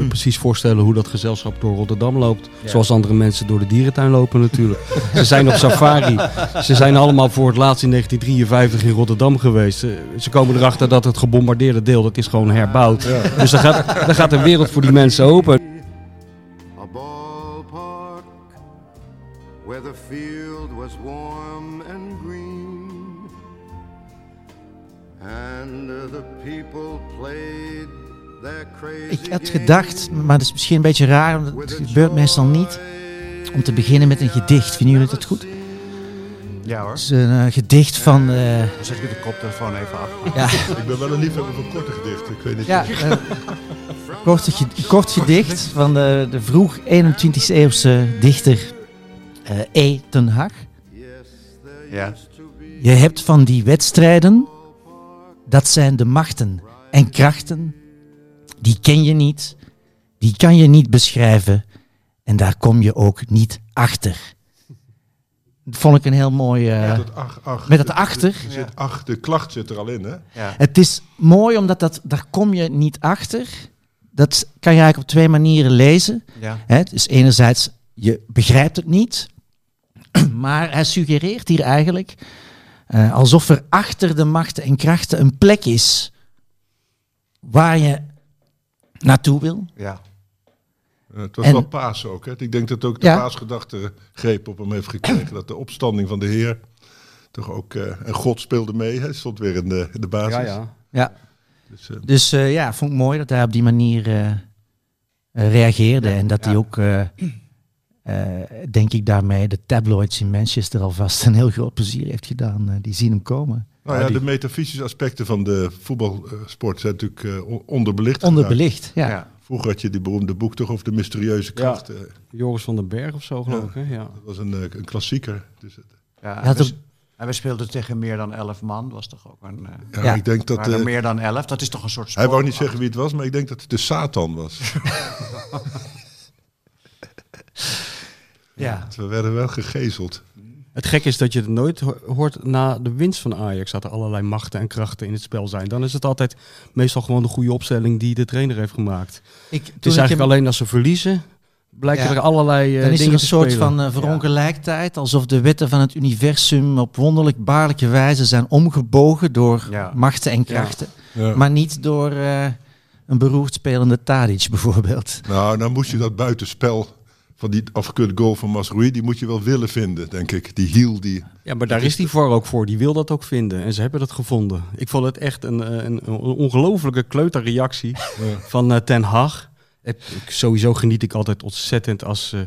eh, precies voorstellen hoe dat gezelschap door Rotterdam loopt. Zoals andere mensen door de dierentuin lopen natuurlijk. ze zijn op safari. Ze zijn allemaal voor het laatst in 1953 in Rotterdam geweest. Ze, komen erachter dat het gebombardeerde deel, dat is gewoon herbouwd. Dus dan gaat, dan gaat de wereld voor die mensen open. A ballpark where the field was warm and green, and the people played Ik had gedacht, maar dat is misschien een beetje raar, want het gebeurt meestal niet, om te beginnen met een gedicht. Vinden jullie dat goed? Ja hoor. Het is een eh, gedicht van... eh, Dan zet ik de koptelefoon even af. ja, Ik ben wel een liefhebber van korte gedichten. Ik weet niet. ja eh, kort, ge- kort gedicht van de, de vroeg 21e eeuwse dichter eh E. ten Hag. Ja. Je hebt van die wedstrijden, dat zijn de machten en krachten, die ken je niet, die kan je niet beschrijven en daar kom je ook niet achter. Dat vond ik een heel mooi... eh, Met het ach, ach, met het achter. Er zit, ach, de klacht zit er al in, hè? Ja. Het is mooi omdat dat, daar kom je niet achter. Dat kan je eigenlijk op twee manieren lezen. Ja. Hè, dus enerzijds, je begrijpt het niet, maar hij suggereert hier eigenlijk eh, alsof er achter de machten en krachten een plek is waar je naartoe wil. ja. Eh, Het was En- wel paas ook. Hè? Ik denk dat ook de Ja. paasgedachte greep op hem heeft gekregen. Dat de opstanding van de Heer toch ook... eh, en God speelde mee. Hij stond weer in de, in de basis. Ja, ja. Ja. Dus, eh, Dus eh, ja, vond ik mooi dat hij op die manier reageerde. en dat hij ook, eh, eh, denk ik daarmee, de tabloids in Manchester alvast een heel groot plezier heeft gedaan. Die zien hem komen. Nou ja, die- de metafysische aspecten van de voetbalsport zijn natuurlijk eh, on- onderbelicht. Onderbelicht, ja. Ja. Vroeger had je die beroemde boek toch over de mysterieuze kracht. eh, Joris van den Berg of zo geloof Ja. ik. Hè? Ja. dat was een, eh, een klassieker. Dus, het- Ja, Hij had en, we, ook- en we speelden tegen meer dan elf man. was toch ook een... ja, Ja. ik denk dat... meer dan elf. Dat is toch een soort hij wou niet zeggen wie het was, maar ik denk dat het de Satan was. ja. We werden wel gegezeld. Het gek is dat je het nooit ho- hoort na de winst van Ajax. Dat er allerlei machten en krachten in het spel zijn. Dan is het altijd meestal gewoon de goede opstelling die de trainer heeft gemaakt. Ik, Het is eigenlijk alleen als ze verliezen, blijken Ja. er allerlei eh Dan is er een soort spelen. van eh, verongelijktijd, alsof de wetten van het universum op wonderlijk baarlijke wijze zijn omgebogen door Ja. machten en krachten. Ja. Maar niet door eh, een beroerd spelende Tadic bijvoorbeeld. Nou, dan moest je dat buitenspel van die afgekeurde goal van Masroei, die moet je wel willen vinden, denk ik. Die hiel, die... Ja, maar daar is die voor ook voor. Die wil dat ook vinden. En ze hebben dat gevonden. Ik vond het echt een, eh, een, een ongelofelijke kleuterreactie van eh, Ten Hag. Ik, sowieso geniet ik altijd ontzettend als eh,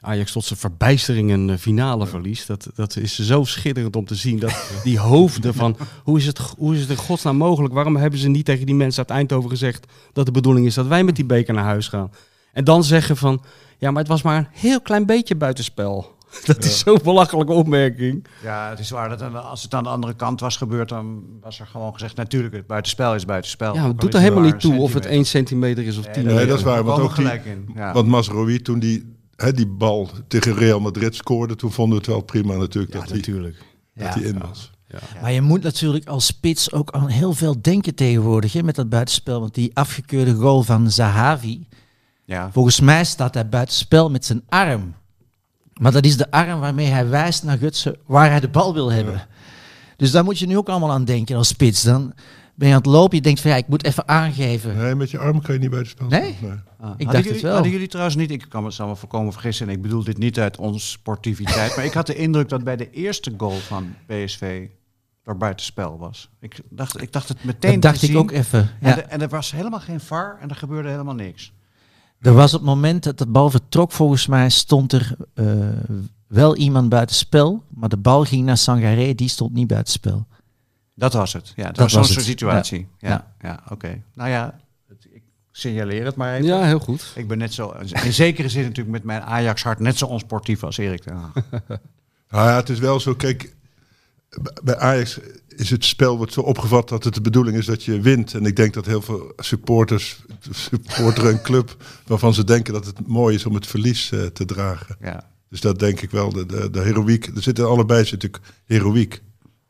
Ajax tot zijn verbijstering een finale verliest. Dat, dat is zo schitterend om te zien. Dat die hoofden van, hoe is, het, hoe is het in godsnaam mogelijk? Waarom hebben ze niet tegen die mensen uit Eindhoven gezegd dat de bedoeling is dat wij met die beker naar huis gaan? En dan zeggen van, ja, maar het was maar een heel klein beetje buitenspel. Dat is zo'n belachelijke opmerking. Ja, het is waar dat als het aan de andere kant was gebeurd, dan was er gewoon gezegd, natuurlijk, het buitenspel is buitenspel. Ja, het doet er helemaal niet toe of het centimeter. 1 centimeter is of 10 Nee, Nee, dat is waar, want ook die- gelijk in. Ja. Want Masrowi, toen die, hè, die bal tegen Real Madrid scoorde, toen vonden we het wel prima natuurlijk Ja, dat hij natuurlijk. dat hij in was. Maar je moet natuurlijk als spits ook aan heel veel denken tegenwoordig hè, met dat buitenspel. Want die afgekeurde goal van Zahavi, ja. volgens mij staat hij buitenspel met zijn arm. Maar dat is de arm waarmee hij wijst naar Gutsen waar hij de bal wil hebben. Dus daar moet je nu ook allemaal aan denken als spits. Dan ben je aan het lopen, je denkt van ja, ik moet even aangeven. Nee, met je arm kan je niet bij de spel Nee? staan. Ah. Ik Hadden dacht jullie, het wel. Hadden jullie trouwens niet, ik kan me zal me voorkomen vergissen, en ik bedoel dit niet uit ons sportiviteit, maar ik had de indruk dat bij de eerste goal van PSV er buitenspel was. Ik dacht, ik dacht het meteen Dat dacht te ik zien. ook even. En, en er was helemaal geen VAR en er gebeurde helemaal niks. Er was op het moment dat de bal vertrok, volgens mij stond er eh, wel iemand buitenspel. Maar de bal ging naar Sangaré, die stond niet buitenspel. Dat was het. Ja, dat, Dat was zo'n soort situatie. Ja, Ja. ja. oké. Nou ja, het- ik signaleer het maar even. Ja, heel goed. Ik ben net zo, in zekere zin natuurlijk met mijn Ajax-hart net zo onsportief als Erik. Nou ja, het is wel zo, kijk, bij Ajax is het spel wordt zo opgevat dat het de bedoeling is dat je wint. En ik denk dat heel veel supporters, supporteren een club waarvan ze denken dat het mooi is om het verlies eh, te dragen. Ja. Dus dat denk ik wel, de, de, de heroïek, er zit in allebei zit natuurlijk heroïek.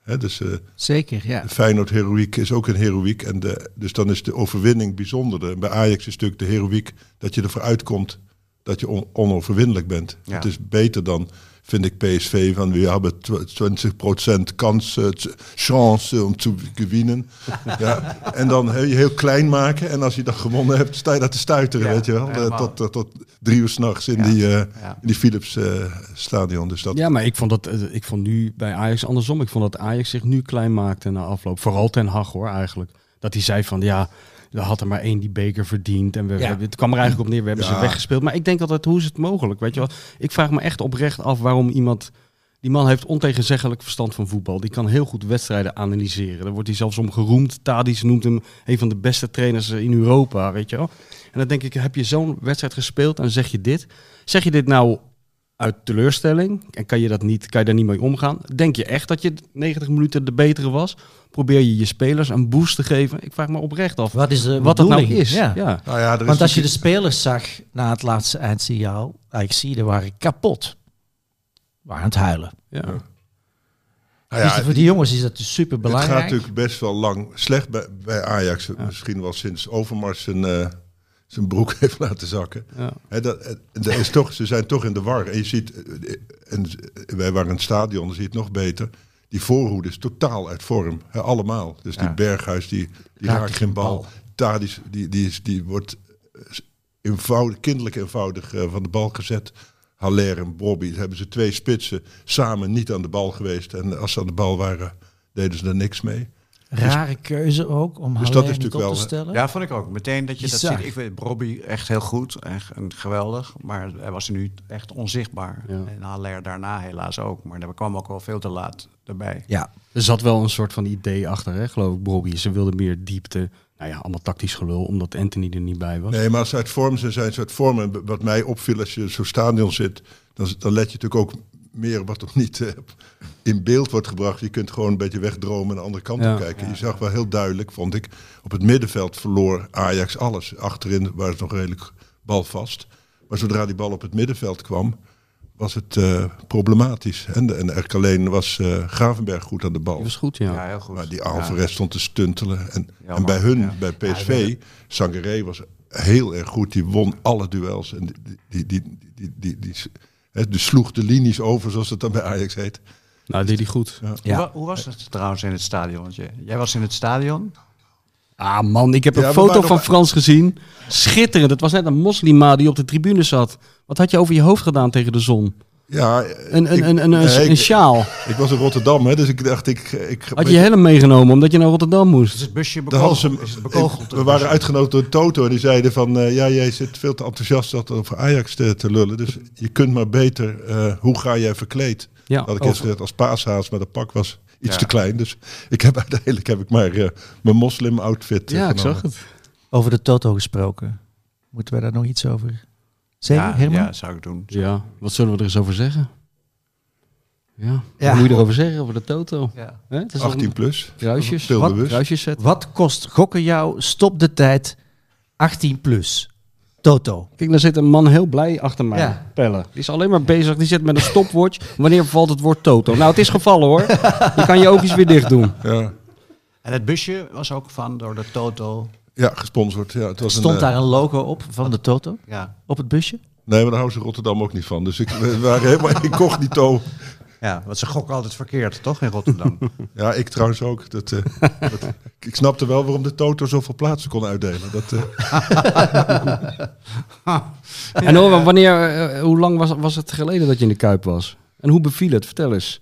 Hè, dus eh, Zeker, ja. Feyenoord heroïek is ook een heroïek. En de, dus dan is de overwinning bijzonder. En bij Ajax is natuurlijk de heroïek dat je ervoor uitkomt dat je on- onoverwinnelijk bent. Ja. Het is beter dan, vind ik, PSV van we hebben tw- 20% kans, eh, t- chance om te winnen. ja. En dan heel, je heel klein maken. En als je dan gewonnen hebt, sta je daar te stuiteren, Ja, weet je wel. Eh, tot, tot, tot drie uur s'nachts in, Ja. die, eh, Ja. in die Philips eh, stadion. Dus dat, Ja, maar ik vond, dat, eh, ik vond nu bij Ajax andersom. Ik vond dat Ajax zich nu klein maakte na afloop. Vooral Ten Hag hoor eigenlijk. Dat hij zei van ja, we had er maar één die beker verdiend. En we, Ja. we- het kwam er eigenlijk op neer, we hebben Ja. ze weggespeeld. Maar ik denk altijd, hoe is het mogelijk? Weet je wel? Ik vraag me echt oprecht af waarom iemand... Die man heeft ontegenzeggelijk verstand van voetbal. Die kan heel goed wedstrijden analyseren. Daar wordt hij zelfs om geroemd. Tadis noemt hem een van de beste trainers in Europa, weet je wel. En dan denk ik, heb je zo'n wedstrijd gespeeld en zeg je dit. Zeg je dit nou uit teleurstelling en kan je, dat niet, kan je daar niet mee omgaan? Denk je echt dat je 90 minuten de betere was? Probeer je je spelers een boost te geven? Ik vraag me oprecht af Wat is de wat dat nou is. Ja. Ja. Nou ja, er is Want als je de spelers zag na het laatste eindsignaal, ik zie, die waren kapot. Waren aan het huilen. Ja. Nou ja, dus voor die jongens is dat dus super Het gaat belangrijk. natuurlijk best wel lang slecht bij, bij Ajax. Misschien wel sinds Overmars zijn, eh, zijn broek heeft laten zakken. Ja. Dat, eh, dat is toch, ze zijn toch in de war. En je ziet, eh, en wij waren in het stadion, dan zie je het nog beter. Die voorhoede is totaal uit vorm. Allemaal. Dus die. Berghuis, die, die Raakt raakt geen bal. bal. Tadis, die, die, is, die wordt eh, eenvoudig, kinderlijk eenvoudig van de bal gezet. Haller en Bobby, hebben ze twee spitsen samen niet aan de bal geweest. En als ze aan de bal waren, deden ze er niks mee. Rare keuze ook om Dus dus dat is natuurlijk te wel, stellen. Ja, vond ik ook. Meteen dat je dat ziet. Ik weet Robbie echt heel goed en, en geweldig. Maar hij was nu echt onzichtbaar. Ja. En Haller daarna helaas ook. Maar daar kwam ook wel veel te laat erbij. Ja. Er zat wel een soort van idee achter, hè, geloof ik, Bobby. Ze wilden meer diepte. Nou ja, allemaal tactisch gelul, omdat Anthony er niet bij was. Nee, maar als ze uit vorm zijn, zijn ze uit vorm. En wat mij opviel als je zo'n stadion zit, dan, dan let je natuurlijk ook meer wat er niet eh, in beeld wordt gebracht. Je kunt gewoon een beetje wegdromen en de andere kant Ja. op kijken. Je zag wel heel duidelijk, vond ik, op het middenveld verloor Ajax alles. Achterin waren ze nog redelijk balvast. Maar zodra die bal op het middenveld kwam, was het eh, problematisch. En, en eigenlijk alleen was eh, Gravenberg goed aan de bal. Die was goed, ja. Ja, heel goed. Maar die Ja. Alvarez stond te stuntelen. En, en bij hun, ja. bij PSV, Sangaré was heel erg goed. Die won alle duels. En die, die, die, die, die, die, hè, die sloeg de linies over, zoals het dan bij Ajax heet. Nou, deed hij goed. Ja. Hoe, hoe was het trouwens in het stadion? Jij was in het stadion. Ah man, ik heb een foto van nog- Frans gezien. Schitterend. Het was net een moslima die op de tribune zat. Wat had je over je hoofd gedaan tegen de zon? Ja, Een, een, ik- een, een, nee, een ik- sjaal. Ik was in Rotterdam, hè, dus ik dacht, ik... ik Had je je helm meegenomen omdat je naar Rotterdam moest? Is het busje bekogeld? ze, Is het bekogeld? ik- we waren uitgenodigd door Toto en die zeiden van... eh, ja, jij zit veel te enthousiast dat over Ajax te, te lullen. Dus je kunt maar beter... eh, hoe ga jij verkleed? Ja, had ik eerst gezegd als paashaas, maar dat pak was iets Ja. te klein. Dus ik heb uiteindelijk heb ik maar eh, mijn moslim-outfit eh, Ja, ik genomen. zag het. Over de Toto gesproken. Moeten we daar nog iets over zeggen, ja, Herman? ja, zou ik doen. Ja, wat zullen we er eens over zeggen? Ja, Ja. wat moet je erover zeggen over de Toto? Ja. Hè? Het is al 18 plus. Kruisjes. Veel Wat? bewust. Kruisjes zetten. Wat kost gokken jou? Stop de tijd. 18 plus. Toto. Kijk, daar zit een man heel blij achter mij. Ja. Pellen. Die is alleen maar bezig. Die zit met een stopwatch. Wanneer valt het woord Toto? Nou, het is gevallen hoor. Je kan je oogjes weer dicht doen. Ja. En het busje was ook van door de Toto. Ja, gesponsord. Ja, het was Stond een, eh, daar een logo op van de Toto? Ja. Op het busje? Nee, maar daar houden ze Rotterdam ook niet van. Dus ik, we waren helemaal incognito. ja, want ze gokken altijd verkeerd, toch, in Rotterdam? Ja, ik trouwens ook. Dat, eh, dat- ik snapte wel waarom de Toto zoveel plaatsen kon uitdelen. Dat, eh, En hoor, wanneer, hoe lang was, was het geleden dat je in de Kuip was? En hoe beviel het? Vertel eens.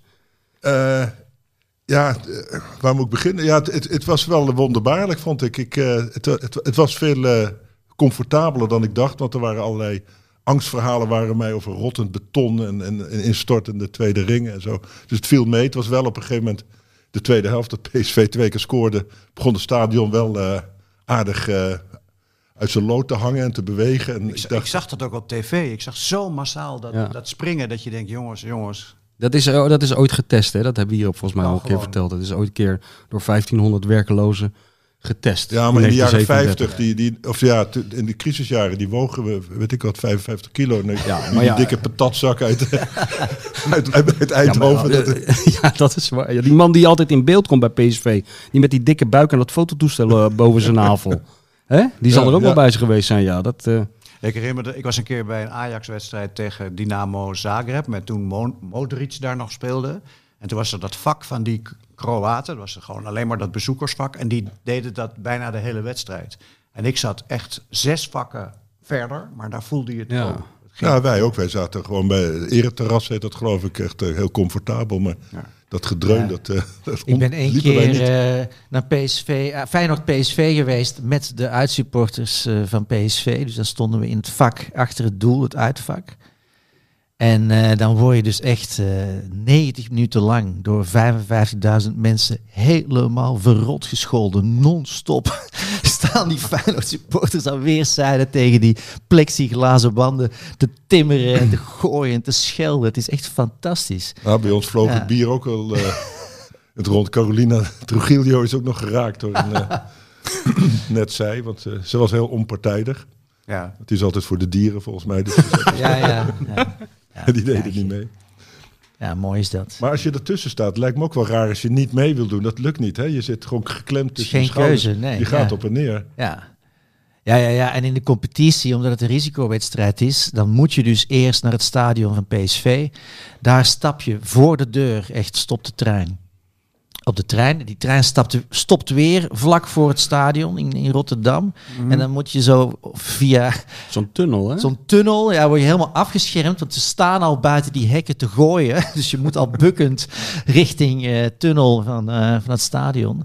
Ja, eh, waar moet ik beginnen? Ja, het, het, het was wel wonderbaarlijk, vond ik. ik eh, het, het, het was veel eh, comfortabeler dan ik dacht. Want er waren allerlei angstverhalen waren mij over rottend beton en, en, en instortende tweede ringen en zo. Dus het viel mee. Het was wel op een gegeven moment de tweede helft dat PSV twee keer scoorde. Begon het stadion wel eh, aardig eh, uit zijn lood te hangen en te bewegen. En ik, dacht, ik zag dat ook op tv. Ik zag zo massaal dat, Ja. dat springen dat je denkt, jongens, jongens. Dat is, oh, dat is ooit getest, hè? dat hebben we hier op volgens mij Ja, al een keer verteld. Dat is ooit een keer door 1500 werkelozen getest. Ja, maar in de jaren 1937. 50, die, die, of ja, in de crisisjaren, die wogen we, weet ik wat, 55 kilo. Nee, Ja, die, maar ja. dikke patatzak uit, uit, uit, uit Ja, Eindhoven. maar, dat, eh, ja, dat is waar. Ja, die man die altijd in beeld komt bij PSV. Die met die dikke buik en dat fototoestel eh, boven zijn navel. Hè? Die zal Ja, er ook ja. wel bij zijn geweest zijn, ja. Dat, eh, Ik herinner me, ik was een keer bij een Ajax-wedstrijd tegen Dynamo Zagreb, met toen Mo- Modric daar nog speelde. En toen was er dat vak van die Kroaten, dat was er gewoon alleen maar dat bezoekersvak. En die deden dat bijna de hele wedstrijd. En ik zat echt zes vakken verder, maar daar voelde je het ook. Ja, wij ook. Wij zaten gewoon bij het ereterras, heet dat geloof ik, echt eh, heel comfortabel. Maar Ja. Dat gedreun, Ja. dat, eh, dat Ik ben één keer eh, naar PSV, eh, Feyenoord PSV geweest met de uitsupporters van PSV. Dus dan stonden we in het vak achter het doel, het uitvak. En dan word je dus echt eh 90 minuten lang door 55.000 mensen helemaal verrot gescholden. Non-stop staan die Feyenoord supporters aan weerszijden tegen die plexiglazen wanden te timmeren en te gooien en te schelden. Het is echt fantastisch. Nou, bij ons vloog Ja. het bier ook al eh, het rond. Carolina Trujillo is ook nog geraakt door een eh, net zij, want eh, ze was heel onpartijdig. Ja. Het is altijd voor de dieren volgens mij, dus die Ja, ja. ja. Ja, die deden ja, niet mee. Ja, mooi is dat. Maar als je ertussen staat, lijkt me ook wel raar als je niet mee wil doen. Dat lukt niet, hè? Je zit gewoon geklemd tussen geen keuze, nee, Je gaat ja. op en neer. Ja. Ja, ja, ja. En in de competitie, omdat het een risicowedstrijd is, dan moet je dus eerst naar het stadion van PSV. Daar stap je voor de deur, echt stopt de trein. Op de trein. Die trein stapt, stopt weer vlak voor het stadion in, in Rotterdam. Mhm. En dan moet je zo via Zo'n tunnel, hè? zo'n tunnel, ja, word je helemaal afgeschermd, want ze staan al buiten die hekken te gooien. Dus je moet al bukkend richting eh tunnel van, eh, van het stadion.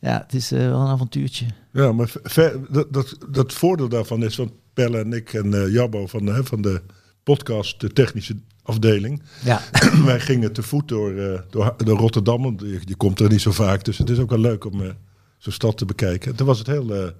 Ja, het is eh, wel een avontuurtje. Ja, maar ver- dat, dat, dat voordeel daarvan is, want Pelle en ik en eh Jabbo van, de- hè, van de podcast, de technische afdeling, Ja, wij gingen te voet door, eh, door, door Rotterdam. Want je, je komt er niet zo vaak, dus het is ook wel leuk om eh, zo'n stad te bekijken. Toen was het heel, eh,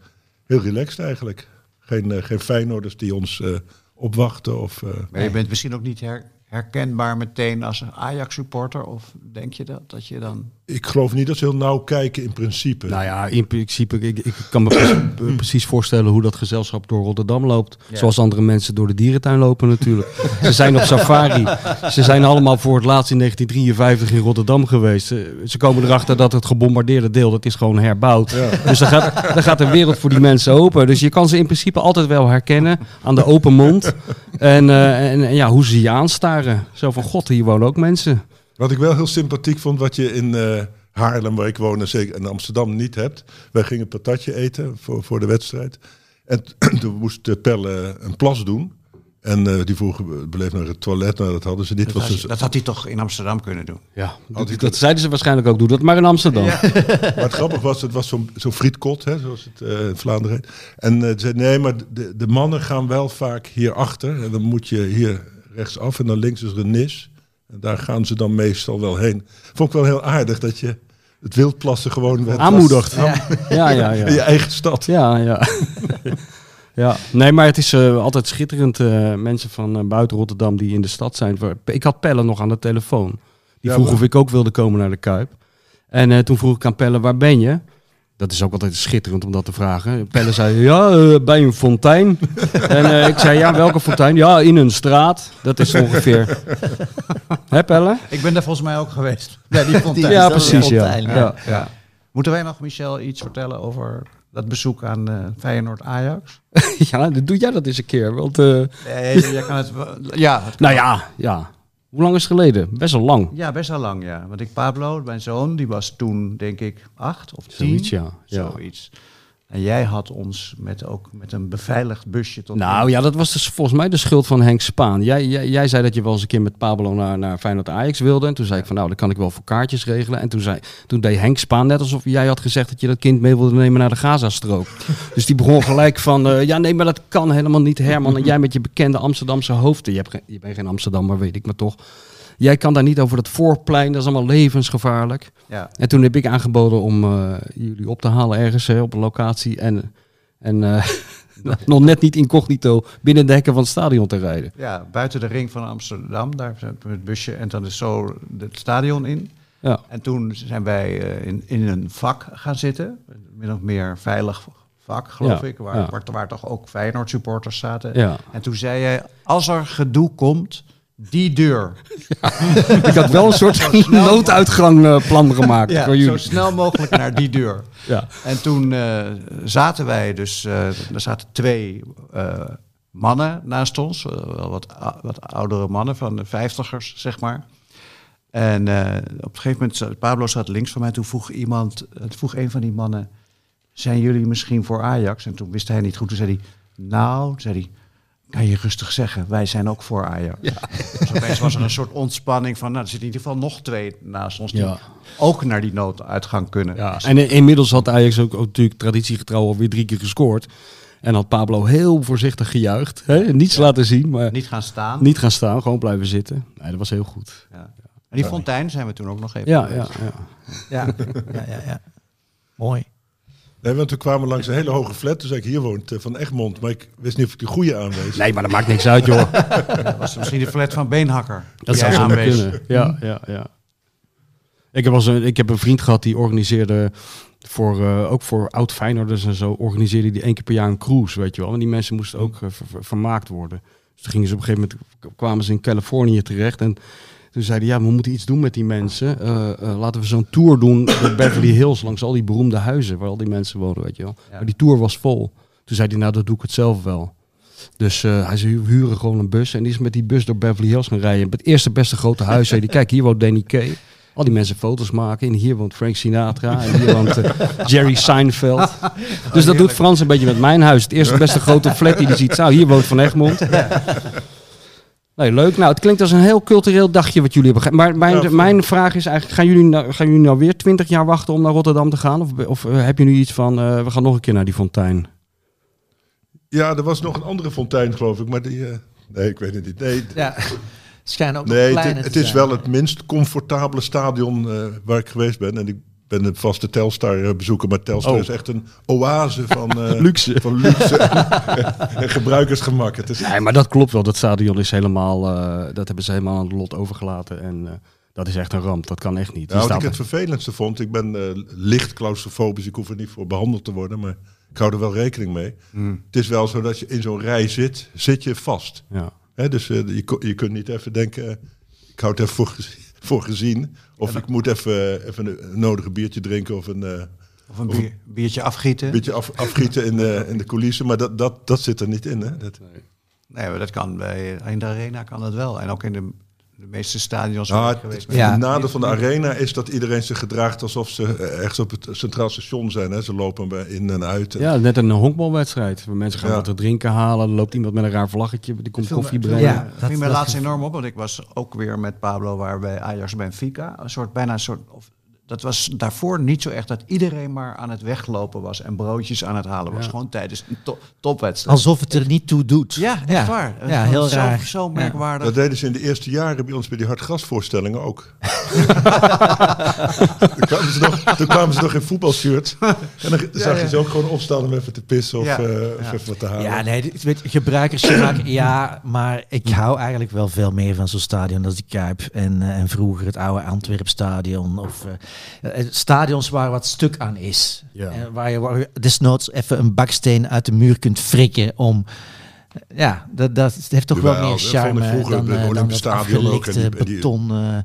heel relaxed eigenlijk. Geen, eh, geen Feyenoorders die ons eh, opwachten. Of, eh, Maar je bent misschien ook niet her- herkenbaar meteen als een Ajax-supporter? Of denk je dat, dat je dan... ik geloof niet dat ze heel nauw kijken in principe. Nou ja, in principe, ik, ik kan me pre- precies voorstellen hoe dat gezelschap door Rotterdam loopt. Zoals andere mensen door de dierentuin lopen natuurlijk. Ze zijn op safari. Ze zijn allemaal voor het laatst in 1953 in Rotterdam geweest. Ze, ze komen erachter dat het gebombardeerde deel, dat is gewoon herbouwd. Dus dan gaat, dan gaat de wereld voor die mensen open. Dus je kan ze in principe altijd wel herkennen aan de open mond. En, eh, en, en ja, hoe ze je aanstaren. Zo van, god, hier wonen ook mensen. Wat ik wel heel sympathiek vond, wat je in eh, Haarlem, waar ik woon, en zeker in Amsterdam niet hebt. Wij gingen patatje eten voor, voor de wedstrijd. En toen moest eh, Pelle een plas doen. En eh, die vroeg, beleefd naar het toilet. Nou, dat hadden ze niet. Dat Was had, dus, dat had hij toch in Amsterdam kunnen doen? Ja, dat, dat zeiden ze waarschijnlijk ook. Doe dat maar in Amsterdam. maar het grappige was, het was zo'n zo'n frietkot, hè, zoals het eh, in Vlaanderen heet. En ze zei, nee, maar de, de mannen gaan wel vaak hierachter. En dan moet je hier rechtsaf en dan links is er een nis. En daar gaan ze dan meestal wel heen. Vond ik wel heel aardig dat je het wildplassen gewoon... werd- Aanmoedigt. Ja, ja, ja. In je eigen stad. Ja, ja. ja. Nee, maar het is eh, altijd schitterend. eh, mensen van eh, buiten Rotterdam die in de stad zijn. Ik had Pelle nog aan de telefoon. Die Ja, vroeg maar- of ik ook wilde komen naar de Kuip. En eh, toen vroeg ik aan Pelle, waar ben je? Dat is ook altijd schitterend om dat te vragen. Pelle zei, ja, eh, bij een fontein. en eh, ik zei, ja, welke fontein? Ja, in een straat. Dat is ongeveer. Hè, Pelle? Ik ben daar volgens mij ook geweest. Ja, die fontein. Ja, precies, ja. fontein, ja. ja. Ja. Moeten wij nog, Michel, iets vertellen over dat bezoek aan eh, Feyenoord-Ajax? Ja, dan doe jij dat eens een keer. Want, eh, Nee, jij kan het Ja, het kan. nou ja, ja. Hoe lang is het geleden? Best wel lang. Ja, best wel lang, ja. Want ik, Pablo, mijn zoon, die was toen, denk ik, acht of tien. Zoiets, ja. ja. En jij had ons met, ook met een beveiligd busje tot... Nou ja, dat was dus volgens mij de schuld van Henk Spaan. Jij, jij, jij zei dat je wel eens een keer met Pablo naar, naar Feyenoord Ajax wilde. En toen zei ik van nou, dan kan ik wel voor kaartjes regelen. En toen, zei, toen deed Henk Spaan net alsof jij had gezegd dat je dat kind mee wilde nemen naar de Gazastrook. dus die begon gelijk van, eh, ja nee, maar dat kan helemaal niet Herman. En jij met je bekende Amsterdamse hoofden. Je, hebt geen- je bent geen Amsterdammer, weet ik maar toch. Jij kan daar niet over dat voorplein, dat is allemaal levensgevaarlijk. Ja. En toen heb ik aangeboden om eh, jullie op te halen ergens hè, op een locatie. En, en eh, nog net niet incognito binnen de hekken van het stadion te rijden. ja, buiten de ring van Amsterdam, daar met het busje. En dan is zo het stadion in. Ja. En toen zijn wij eh, in, in een vak gaan zitten. Een Min of meer veilig vak, geloof Ja, ik. Waar, ja. waar, waar toch ook Feyenoord supporters zaten. Ja. En toen zei jij, als er gedoe komt, die deur. Ik had wel een soort nooduitgangplan gemaakt Ja, voor zo jullie. snel mogelijk naar die deur. Ja. En toen eh, zaten wij dus, eh, er zaten twee eh, mannen naast ons, eh, wel wat, wat oudere mannen van de vijftigers, zeg maar. En eh, op een gegeven moment, Pablo zat links van mij, toen vroeg iemand, eh, vroeg een van die mannen, zijn jullie misschien voor Ajax? En toen wist hij niet goed, toen zei hij, nou, zei hij, kan je rustig zeggen, wij zijn ook voor Ajax. Dus opeens was er een soort ontspanning van, nou, er zitten in ieder geval nog twee naast ons die Ja. ook naar die nooduitgang kunnen. Ja, en in- inmiddels had Ajax ook, ook natuurlijk traditiegetrouw alweer drie keer gescoord. En had Pablo heel voorzichtig gejuicht. Hè? Niets laten zien, maar niet. Niet gaan staan. gaan staan, gewoon blijven zitten. Nee, dat was heel goed. Ja. En die fontein zijn we toen ook nog even Ja, geweest. ja, ja. Ja, ja, ja, ja. Mooi. Nee, want toen kwamen we langs een hele hoge flat. Toen zei ik, hier woont eh, Van Egmond. Maar ik wist niet of ik de goede aanwees. Nee, maar dat maakt niks uit, joh. Dat was misschien de flat van Beenhakker. Dat zou zo kunnen. Ja, ja, ja. Ik heb, als een, ik heb een vriend gehad die organiseerde voor, eh, ook voor oud Feyenoorders en zo, organiseerde die één keer per jaar een cruise, weet je wel. En die mensen moesten ook eh, ver- ver- vermaakt worden. Dus toen gingen ze op een gegeven moment, kwamen ze in Californië terecht en toen zeiden ja, we moeten iets doen met die mensen. Eh, eh, laten we zo'n tour doen door Beverly Hills, langs al die beroemde huizen waar al die mensen wonen, weet je wel. Ja. Maar die tour was vol. Toen zei hij, nou, dat doe ik het zelf wel. Dus eh, hij zei, we huren gewoon een bus. En die is met die bus door Beverly Hills gaan rijden. Het eerste beste grote huis. Zei hij, kijk, hier woont Danny Kay. Al die mensen foto's maken. En hier woont Frank Sinatra. En hier woont Jerry Seinfeld. Dus dat doet Frans een beetje met mijn huis. Het eerste beste grote flat die hij ziet. Nou, hier woont Van Egmond. Nee, leuk. Nou, het klinkt als een heel cultureel dagje wat jullie hebben. Maar mijn, Ja, mijn vraag is eigenlijk, gaan jullie, nou, gaan jullie nou weer twintig jaar wachten om naar Rotterdam te gaan? Of, of eh, heb je nu iets van, eh, we gaan nog een keer naar die fontein? Ja, er was nog een andere fontein, geloof ik. Maar die... eh, nee, ik weet het niet. Nee, Ja, schijnen ook nee het, is zijn. wel het minst comfortabele stadion eh, waar ik geweest ben. En ik ben een vaste Telstar-bezoeker. Maar Telstar Oh. is echt een oase van, eh, Luxe. van luxe en gebruikersgemak. Het is, Nee, maar dat klopt wel. Dat stadion is helemaal, eh, dat hebben ze helemaal aan het lot overgelaten. En eh, dat is echt een ramp. Dat kan echt niet. Nou, wat ik het vervelendste vond, ik ben eh, licht claustrofobisch, ik hoef er niet voor behandeld te worden, maar ik hou er wel rekening mee. Hmm. Het is wel zo dat je in zo'n rij zit, zit je vast. ja. Hè, dus eh, je, je kunt niet even denken, eh, ik hou het even voor, voor gezien. Of ik moet even, even een, een nodige biertje drinken of een eh, Of een bier- biertje afgieten. beetje af, afgieten in de, in de coulissen. Maar dat, dat, dat zit er niet in. Hè? Dat, Nee, maar dat kan bij in de arena kan dat wel. En ook in de, de meeste stadions Nou, het, geweest. Ja. het nadeel van de arena is dat iedereen zich gedraagt alsof ze ergens op het centraal station zijn. Hè? Ze lopen bij in en uit. ja, net een honkbalwedstrijd. Waar mensen gaan Ja. wat te drinken halen. Er loopt iemand met een raar vlaggetje. Die komt koffie brengen. Ja, dat me dat laatst enorm op, want ik was ook weer met Pablo waar bij Ajax Benfica. Een soort bijna een soort. Of, dat was daarvoor niet zo echt dat iedereen maar aan het weglopen was en broodjes aan het halen was. Ja. Gewoon tijdens een to- topwedstrijd. Alsof het er niet toe doet. Ja, echt waar. Dat is Ja, heel zo, raar. Zo Ja. merkwaardig. Dat deden ze in de eerste jaren bij ons bij die hardgrasvoorstellingen ook. toen, kwamen ze nog, toen kwamen ze nog in voetbalshirt. En dan zag je ja. ze ook gewoon opstaan om even te pissen of, Ja, eh, ja. of even wat te halen. Ja, nee, weet, je, gebruikersgemak, ja, maar ik hou eigenlijk wel veel meer van zo'n stadion als de Kuip en, eh, en vroeger het oude Antwerpstadion of eh, stadions waar wat stuk aan is. Ja. Eh, waar, je, waar je desnoods even een baksteen uit de muur kunt frikken om... eh, Ja, dat, dat heeft toch wel meer charme vroeger dan, het eh, dan Olympisch dat Stadion ook, afgelikte en die- die- beton. eh.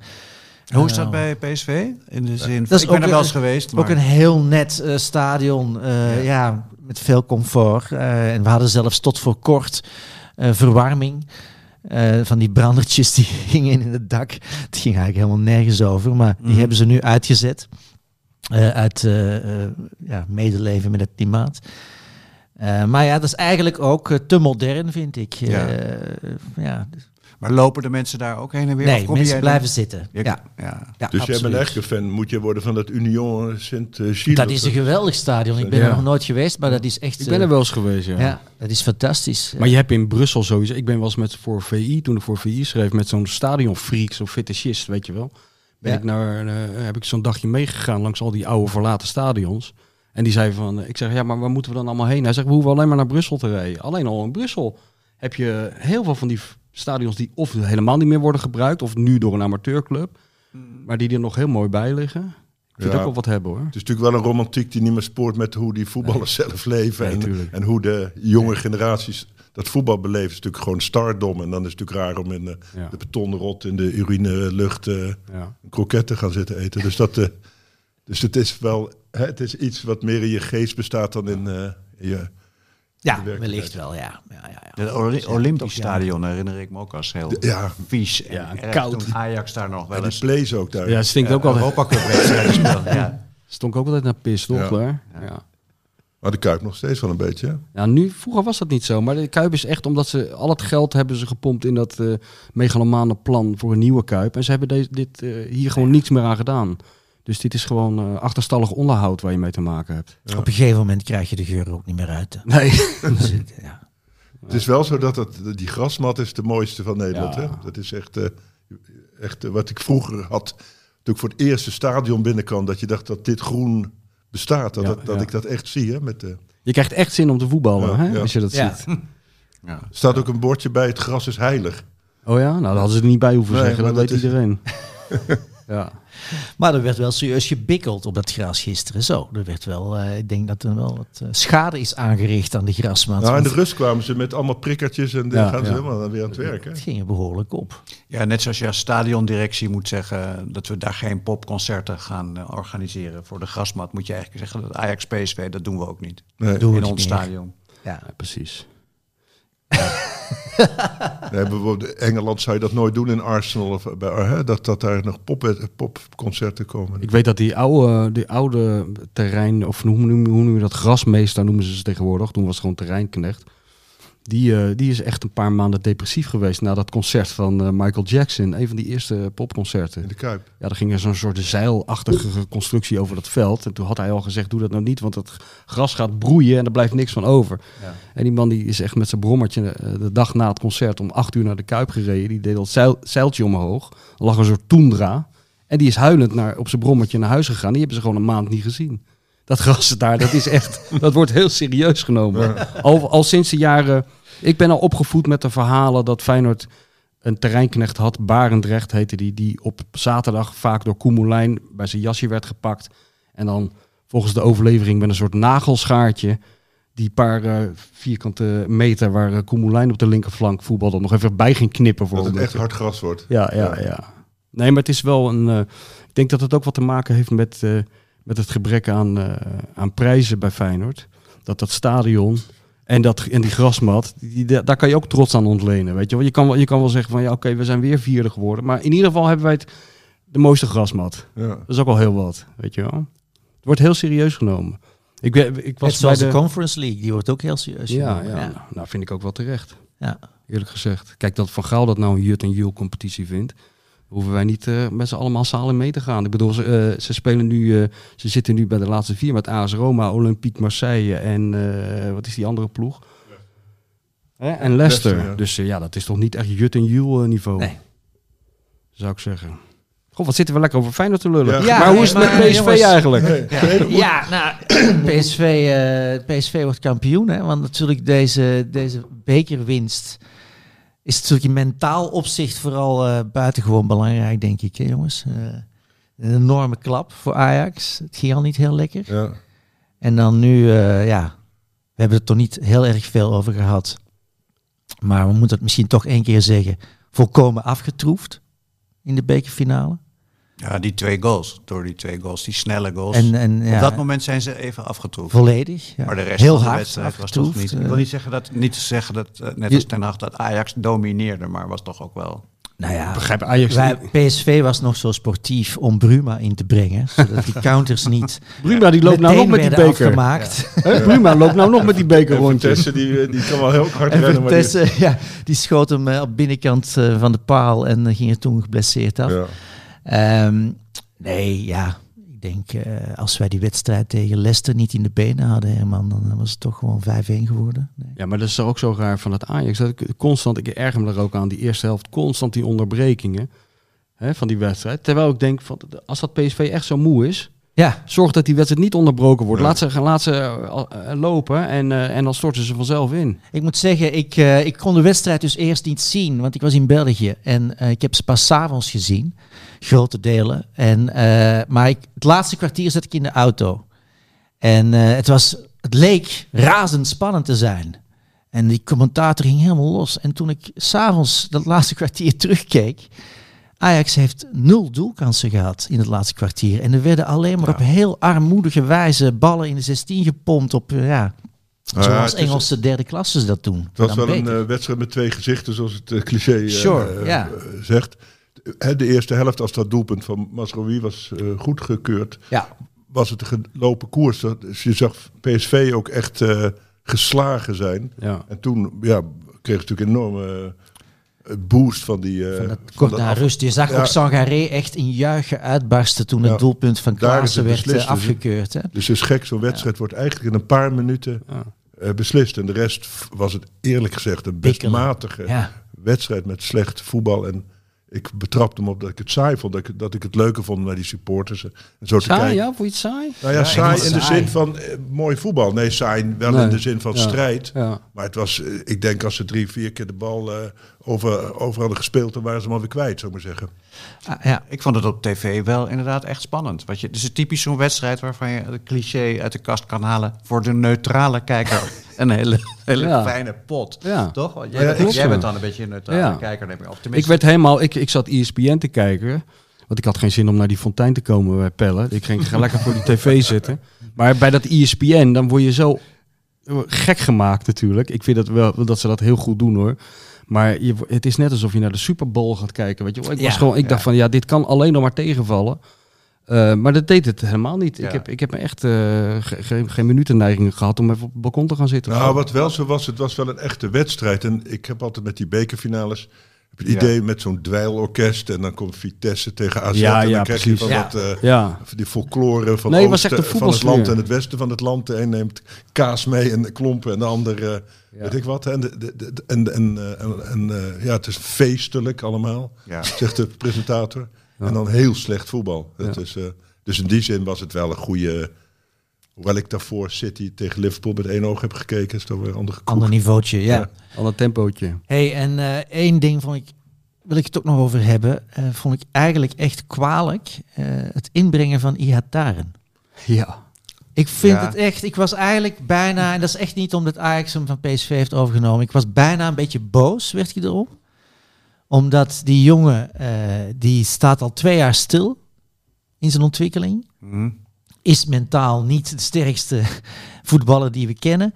Hoe is dat Eh, bij PSV? In de zin, Dat is ik ben er wel een- eens geweest. Maar Ook een heel net eh, stadion, eh, ja. met veel comfort. Eh, en we hadden zelfs tot voor kort eh, verwarming. Eh, van die brandertjes die gingen in het dak. Het ging eigenlijk helemaal nergens over, maar die Mhm. hebben ze nu uitgezet. Eh, uit eh, ja, medeleven met het klimaat. Maar ja, dat is eigenlijk ook te modern, vind ik. Ja. ja. Maar lopen de mensen daar ook heen en weer? Of Nee, kom mensen jij blijven dan- zitten. Je- Ja, ja. ja, dus jij bent echt een fan. Moet je worden van dat Union Sint-Gilles? Dat is een geweldig stadion. Ik ben Ja. er nog nooit geweest, maar dat is echt... Ik ben er eh, wel eens geweest, ja. Ja, dat is fantastisch. Maar je hebt in Brussel sowieso... Ik ben wel eens met voor VI, toen ik voor VI schreef... met zo'n stadionfreak, zo'n fetischist, weet je wel. Ben Ja. ik naar, eh, heb ik zo'n dagje meegegaan langs al die oude verlaten stadions. En die zei van... eh, Ik zeg, ja, maar waar moeten we dan allemaal heen? Hij zegt, we hoeven alleen maar naar Brussel te rijden. Alleen al in Brussel heb je heel veel van die stadions... die of helemaal niet meer worden gebruikt... of nu door een amateurclub. maar die er nog heel mooi bij liggen. Ik vind Ja. ook wel wat hebben hoor. Het is natuurlijk wel een romantiek die niet meer spoort met hoe die voetballers zelf leven. Nee, en, en hoe de jonge generaties dat voetbal beleven. Het is natuurlijk gewoon stardom. En dan is het natuurlijk raar om in de, Ja. de betonnen rot in de urinelucht eh Ja. kroketten gaan zitten eten. Dus, dat, eh, dus het is wel hè, het is iets wat meer in je geest bestaat dan in, eh, in je... Ja, wellicht wel, ja. ja, ja, ja. Het Ja, Olympisch stadion herinner ik me ook als heel Ja, vies en Ja, erg koud. Toen Ajax daar nog wel en die eens plays ook daar. Ja, het stinkt eh, ook altijd. Europa Cup. Ja. Stonk ook altijd naar pis, toch? Ja. Ja. Maar de Kuip nog steeds wel een beetje. hè? Ja, nu, vroeger was dat niet zo. Maar de Kuip is echt omdat ze al het geld hebben ze gepompt in dat eh megalomane plan voor een nieuwe Kuip. En ze hebben deze, dit eh, hier gewoon niets meer aan gedaan. Dus dit is gewoon eh, achterstallig onderhoud waar je mee te maken hebt. Op een gegeven moment krijg je de geur ook niet meer uit. hè. Nee. Dus het, ja. Het is wel zo dat het, die grasmat is de mooiste van Nederland. Ja. Hè? Dat is echt, eh, echt eh, wat ik vroeger had. Toen ik voor het eerste stadion binnenkwam. Dat je dacht dat dit groen bestaat. Dat, Ja, dat, dat ja. ik dat echt zie. Hè? Met, de Je krijgt echt zin om te voetballen, Ja, hè? ja. als je dat Ja. ziet. Ja. er staat ook een bordje bij. Het gras is heilig. Oh ja? Nou, dat hadden ze er niet bij hoeven Nee, zeggen. Dat weet dat is- iedereen. ja. Maar er werd wel serieus gebikkeld op dat gras gisteren. Zo, er werd wel, eh, ik denk dat er wel wat eh, schade is aangericht aan de grasmat. Nou, in de rust kwamen ze met allemaal prikkertjes. En dan Ja, gaan ze ja. helemaal weer aan het werk. Hè? het ging er behoorlijk op. Ja, net zoals je als stadiondirectie moet zeggen dat we daar geen popconcerten gaan eh, organiseren voor de grasmat, moet je eigenlijk zeggen dat Ajax PSV, dat doen we ook niet. Nee, Doen we in ons meer. stadion. Ja. ja, precies. nee, bijvoorbeeld Engeland zou je dat nooit doen in Arsenal. Of bij, hè? Dat, dat daar nog pop, popconcerten komen. Ik weet dat die oude, die oude terrein, of hoe noem, hoe noem dat, grasmeester noemen ze ze tegenwoordig. Toen was het gewoon terreinknecht. Die, eh, die is echt een paar maanden depressief geweest na dat concert van eh, Michael Jackson. Een van die eerste popconcerten. in de Kuip. Ja, er ging er zo'n soort zeilachtige constructie over dat veld. En toen had hij al gezegd, doe dat nou niet, want het gras gaat broeien en er blijft niks van over. Ja. En die man die is echt met zijn brommertje eh, de dag na het concert om acht uur naar de Kuip gereden. Die deed dat zeil, zeiltje omhoog. Er lag een soort toendra. En die is huilend naar, op zijn brommertje naar huis gegaan. Die hebben ze gewoon een maand niet gezien. Dat gras daar, dat is echt, dat wordt heel serieus genomen. Al, al sinds de jaren, ik ben al opgevoed met de verhalen dat Feyenoord een terreinknecht had, Barendrecht heette die, die op zaterdag vaak door Koemelijn bij zijn jasje werd gepakt. En dan volgens de overlevering met een soort nagelschaartje die paar eh, vierkante meter waar uh, Koemelijn op de linkerflank voetbalde nog even bij ging knippen voor Dat het echt hard gras wordt. Ja, ja, ja. Nee, maar het is wel een. eh, ik denk dat het ook wat te maken heeft met, eh, met het gebrek aan, eh, aan prijzen bij Feyenoord. Dat dat stadion en, dat, en die grasmat, die, die- daar kan je ook trots aan ontlenen. Weet je, wel. je, kan wel, je kan wel zeggen van ja, oké, we zijn weer vierde geworden. Maar in ieder geval hebben wij het, de mooiste grasmat. Ja. Dat is ook al heel wat, weet je wel. Het wordt heel serieus genomen. Ik, ik Net was zoals bij de de... Conference League, die wordt ook heel serieus Ja, genomen. ja, nou vind ik ook wel terecht. Ja. Eerlijk gezegd. Kijk, dat Van Gaal dat nou een Jut en Jul competitie vindt, hoeven wij niet eh, met z'n allemaal in mee te gaan. Ik bedoel, ze, eh, ze spelen nu, eh, ze zitten nu bij de laatste vier met AS Roma, Olympique Marseille en eh, wat is die andere ploeg? Hè? En Leicester. Leicester, ja. Dus ja, dat is toch niet echt Jut en eh, niveau, Nee. zou ik zeggen. Goh, wat zitten we lekker over Feyenoord te lullen. Ja. Ja, maar hoe is het maar, met PSV jongens, eigenlijk? Ja, nou, PSV, eh, PSV wordt kampioen. Hè? Want natuurlijk deze, deze bekerwinst is natuurlijk in mentaal opzicht vooral eh, buitengewoon belangrijk, denk ik, hè, jongens. Eh, een enorme klap voor Ajax. Het ging al niet heel lekker. Ja. En dan nu, eh, ja, we hebben het er niet heel erg veel over gehad. Maar we moeten het misschien toch één keer zeggen. Volkomen afgetroefd in de bekerfinale. Ja, die twee goals. Door die twee goals, die snelle goals. En, en, ja, Op dat moment zijn ze even afgetroefd. volledig. Ja. Maar de rest heel van de wedstrijd was toch niet... Ik eh. wil niet zeggen dat, niet zeggen dat eh, net als Ten Hag, dat Ajax domineerde, maar was toch ook wel... Nou ja, Begrijp Ajax wij, PSV was nog zo sportief om Bruma in te brengen. Zodat die counters niet Bruma die loopt nou nog met die beker. afgemaakt. Bruma loopt nou nog met die beker En rondjes. Vitesse, die, eh, die kan wel heel hard En rennen. Die, ja, die schoot hem eh, op binnenkant eh, van de paal en eh, ging er toen geblesseerd af. ja. Ehm, nee, ja. Ik denk, eh, als wij die wedstrijd tegen Leicester niet in de benen hadden, Herman, dan was het toch gewoon 5-1 geworden. Nee. Ja, maar dat is ook zo raar van het Ajax. Dat ik constant, ik erger me er ook aan, die eerste helft, constant die onderbrekingen hè, van die wedstrijd. Terwijl ik denk, van, als dat PSV echt zo moe is, Ja, Zorg dat die wedstrijd niet onderbroken wordt. Laat ze, laat ze eh, eh, lopen en, eh, en dan storten ze vanzelf in. ik moet zeggen, ik, ik kon de wedstrijd dus eerst niet zien, want ik was in België. En eh, ik heb ze pas 's avonds gezien, grote delen. En, eh, maar ik, het laatste kwartier zat ik in de auto. En eh, het, was, het leek razendspannend te zijn. En die commentator ging helemaal los. En toen ik s'avonds dat laatste kwartier terugkeek... Ajax heeft nul doelkansen gehad in het laatste kwartier. En er werden alleen maar op heel armoedige wijze ballen in de 16 gepompt op, eh, ja, zoals Engelse derde klasses dat doen. Het was wel een wedstrijd met twee gezichten, zoals het cliché Sure, ja. zegt. De eerste helft, als dat doelpunt van Masrowi was eh, goedgekeurd, ja, was het een gelopen koers. Dat- Dus je zag PSV ook echt eh, geslagen zijn. Ja. En toen ja, kreeg het natuurlijk een enorme eh, boost van die... van dat van kort dat na af- rust. Je zag Ja. ook Sangaré echt in juichen uitbarsten toen Ja. het doelpunt van Klaassen werd beslist, dus- afgekeurd. Hè? Dus het is gek, zo'n wedstrijd wordt eigenlijk in een paar minuten beslist. En de rest was het eerlijk gezegd een best matige wedstrijd met slecht voetbal. En ik betrapte hem op dat ik het saai vond. Dat ik, dat ik het leuker vond naar die supporters en zo te Saai, kijken. ja? Vond je het saai? Nou ja, saai in de saai. zin van eh, mooi voetbal. Nee, saai wel Nee. in de zin van Ja. strijd. Ja. Maar het was, eh, ik denk als ze drie, vier keer de bal eh, over, over hadden gespeeld, dan waren ze hem alweer kwijt, zou ik maar zeggen. Ah, ja. Ik vond het op tv wel inderdaad echt spannend. Want je, het is typisch zo'n wedstrijd waarvan je het cliché uit de kast kan halen voor de neutrale kijker. een hele, hele Ja. fijne pot. Ja. Toch? Want Jij, bent, jij dan een beetje een neutrale Ja. kijker, neem ik op. Ik Tenminste, werd helemaal, ik, ik zat ESPN te kijken. Want ik had geen zin om naar die fontein te komen bij Pellen. Ik ging lekker voor die tv zitten. Maar bij dat ESPN, dan word je zo eh, gek gemaakt natuurlijk. Ik vind dat wel dat ze dat heel goed doen hoor. Maar je, het is net alsof je naar de Super Bowl gaat kijken. Weet je? wel. Ik, was Ja, gewoon, ik ja. dacht van ja, dit kan alleen nog maar tegenvallen. Eh, maar dat deed het helemaal niet. Ja. Ik, heb, ik heb me echt eh, ge- geen, geen minuten neiging gehad om even op het balkon te gaan zitten. Nou, wat wel zo was, het was wel een echte wedstrijd. En ik heb altijd met die bekerfinales heb het Ja. idee met zo'n dweilorkest. En dan komt Vitesse tegen AZ. Ja, en ja, dan krijg je van dat, eh, die folklore van, Nee, oosten- van het land en het westen van het land. De een neemt kaas mee en klompen en de ander eh, weet ik wat. En, de, de, de- en, en, eh, en, eh, ja, het is feestelijk allemaal, Ja. zegt de presentator. En dan heel slecht voetbal. Het is, dus in die zin was het wel een goede... Hoewel ik daarvoor City tegen Liverpool met één oog heb gekeken, is toch weer een andere koek. Ander niveautje, ja. Een tempootje. Hey, en eh, één ding vond ik, wil ik het ook nog over hebben, eh, vond ik eigenlijk echt kwalijk. eh, het inbrengen van Ihataren. Ja. Ik vind Ja. het echt, ik was eigenlijk bijna, en dat is echt niet omdat Ajax hem van PSV heeft overgenomen, ik was bijna een beetje boos, werd ik erom. Omdat die jongen, eh, die staat al twee jaar stil in zijn ontwikkeling. Mhm. Is mentaal niet de sterkste voetballer die we kennen.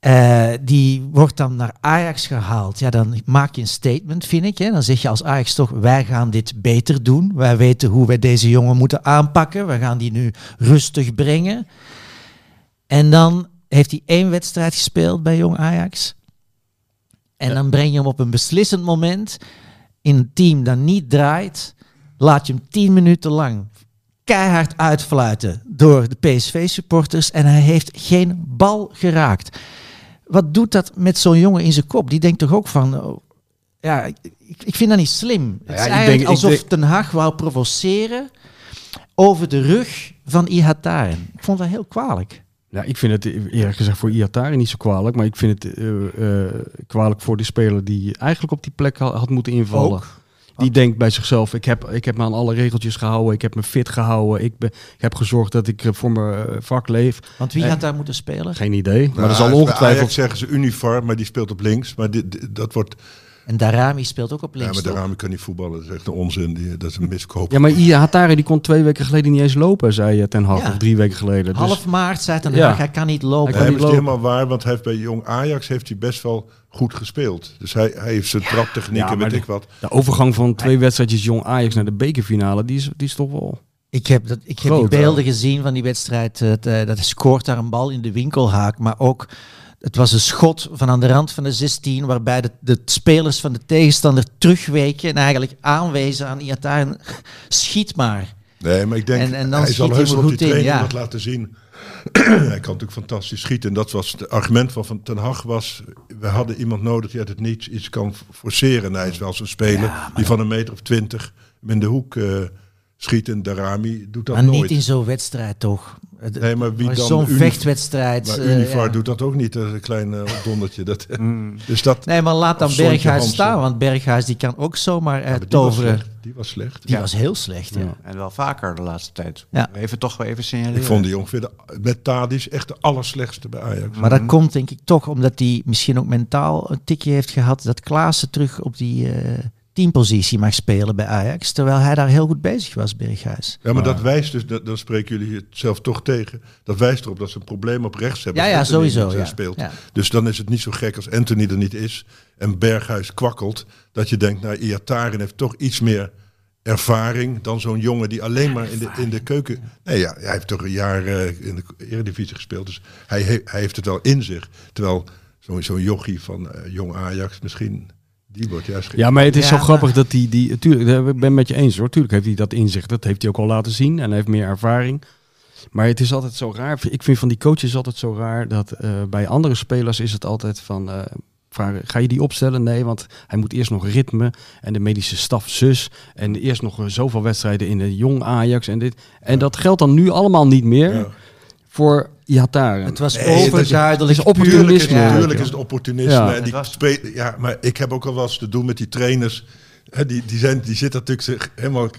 Eh, die wordt dan naar Ajax gehaald. Ja, dan maak je een statement, vind ik. Hè. Dan zeg je als Ajax toch, wij gaan dit beter doen. Wij weten hoe wij deze jongen moeten aanpakken. We gaan die nu rustig brengen. En dan heeft hij één wedstrijd gespeeld bij Jong Ajax. En dan breng je hem op een beslissend moment in een team dat niet draait. Laat je hem tien minuten lang keihard uitfluiten door de PSV-supporters. En hij heeft geen bal geraakt. Wat doet dat met zo'n jongen in zijn kop? Die denkt toch ook van... oh, ja, ik, ik vind dat niet slim. Het ja, is eigenlijk denk- alsof denk- Ten Hag wou provoceren over de rug van Ihataren. Ik vond dat heel kwalijk. Ja, ik vind het eerlijk gezegd voor Iatari niet zo kwalijk. Maar ik vind het eh, eh, kwalijk voor de speler die eigenlijk op die plek ha- had moeten invallen. Ook. Die denkt bij zichzelf, ik heb, ik heb me aan alle regeltjes gehouden. Ik heb me fit gehouden. Ik, ben, ik heb gezorgd dat ik eh, voor mijn eh, vak leef. Want wie had daar moeten spelen? Geen idee. Maar Nou, dat zal bij Ajax ongetwijfeld... zeggen ze uniform, maar die speelt op links. Maar dit, dit- dat wordt... En Darami speelt ook op Ja, links. maar toch? de ramen kan niet voetballen. Dat is echt een onzin. Die, dat is een miskoop. Ja, maar Iatari die kon twee weken geleden niet eens lopen, zei eh, Ten Hag. Ja. Of drie weken geleden. Dus, Half maart zei Ten Ja. Hag, hij kan niet lopen. Hij kan maar niet het is lopen. helemaal waar, want hij heeft bij Jong Ajax heeft hij best wel goed gespeeld. Dus hij, hij heeft zijn traptechniek Ja, en maar weet de- ik wat. de overgang van twee wedstrijdjes Jong Ajax naar de bekerfinale, die is, die is toch wel... Ik heb, dat, ik heb Groot, die beelden gezien van die wedstrijd. Het, eh, dat hij scoort daar een bal in de winkelhaak. Maar ook, het was een schot van aan de rand van de 16. Waarbij de, de spelers van de tegenstander terugweken. En eigenlijk aanwezen aan Iataren. Schiet maar. Nee, maar ik denk, En- en dan hij zal schiet heus op die in, training ja. wat laten zien. hij kan natuurlijk fantastisch schieten. En dat was het argument van, van Ten Hag was... we hadden iemand nodig die uit het niets iets kan forceren. En hij is wel zo'n speler die van een meter of twintig in de hoek eh, schieten. Darami doet dat Maar nooit. niet in zo'n wedstrijd toch? Het- Nee, maar wie dan Zo'n vechtwedstrijd. Maar eh, Univar ja. doet dat ook niet, een klein dondertje. Dat, Mm. dus dat, Nee, maar laat dan Berghuis Hansen. staan, want Berghuis die kan ook zomaar eh, die was toveren. Die was slecht. Die Ja. was heel slecht. Ja. Ja. En wel vaker de laatste tijd. Ja. Even toch wel even signaleren. Ik vond die ongeveer de, met Tadic echt de allerslechtste bij Ajax. Maar dat komt denk ik toch omdat hij misschien ook mentaal een tikje heeft gehad dat Klaassen terug op die eh, teampositie mag spelen bij Ajax. Terwijl hij daar heel goed bezig was, Berghuis. Ja, maar dat wijst dus, dat- dan spreken jullie het zelf toch tegen. Dat wijst erop dat ze een probleem op rechts hebben. Ja, ja, sowieso. niet, eh, Ja. Speelt. Ja. Dus dan is het niet zo gek als Anthony er niet is en Berghuis kwakkelt. Dat je denkt, nou, Iataren heeft toch iets meer ervaring dan zo'n jongen die alleen maar in de, in de keuken... Nee, ja, hij heeft toch een jaar eh, in de Eredivisie gespeeld. Dus hij, he- hij heeft het wel in zich. Terwijl zo'n zo'n jochie van eh, jong Ajax misschien... Die wordt juist... Ja, maar het is Ja, zo maar- grappig dat hij die. Tuurlijk, ik ben het met je eens hoor. Tuurlijk heeft hij dat inzicht. Dat heeft hij ook al laten zien en hij heeft meer ervaring. Maar het is altijd zo raar. Ik vind van die coaches altijd zo raar dat eh, bij andere spelers is het altijd van. eh, vragen, ga je die opstellen? Nee, want hij moet eerst nog ritme en de medische staf zus. En eerst nog eh, zoveel wedstrijden in de jong Ajax en dit. En dat geldt dan nu allemaal niet meer Ja. Voor Ihataren. Het was Nee, het is- overduidelijk. het opportunisme. Ja. natuurlijk is het opportunisme. Ja. En die was- ja, maar ik heb ook al wel eens te doen met die trainers. Hè, die, die, zijn, die zitten natuurlijk zich helemaal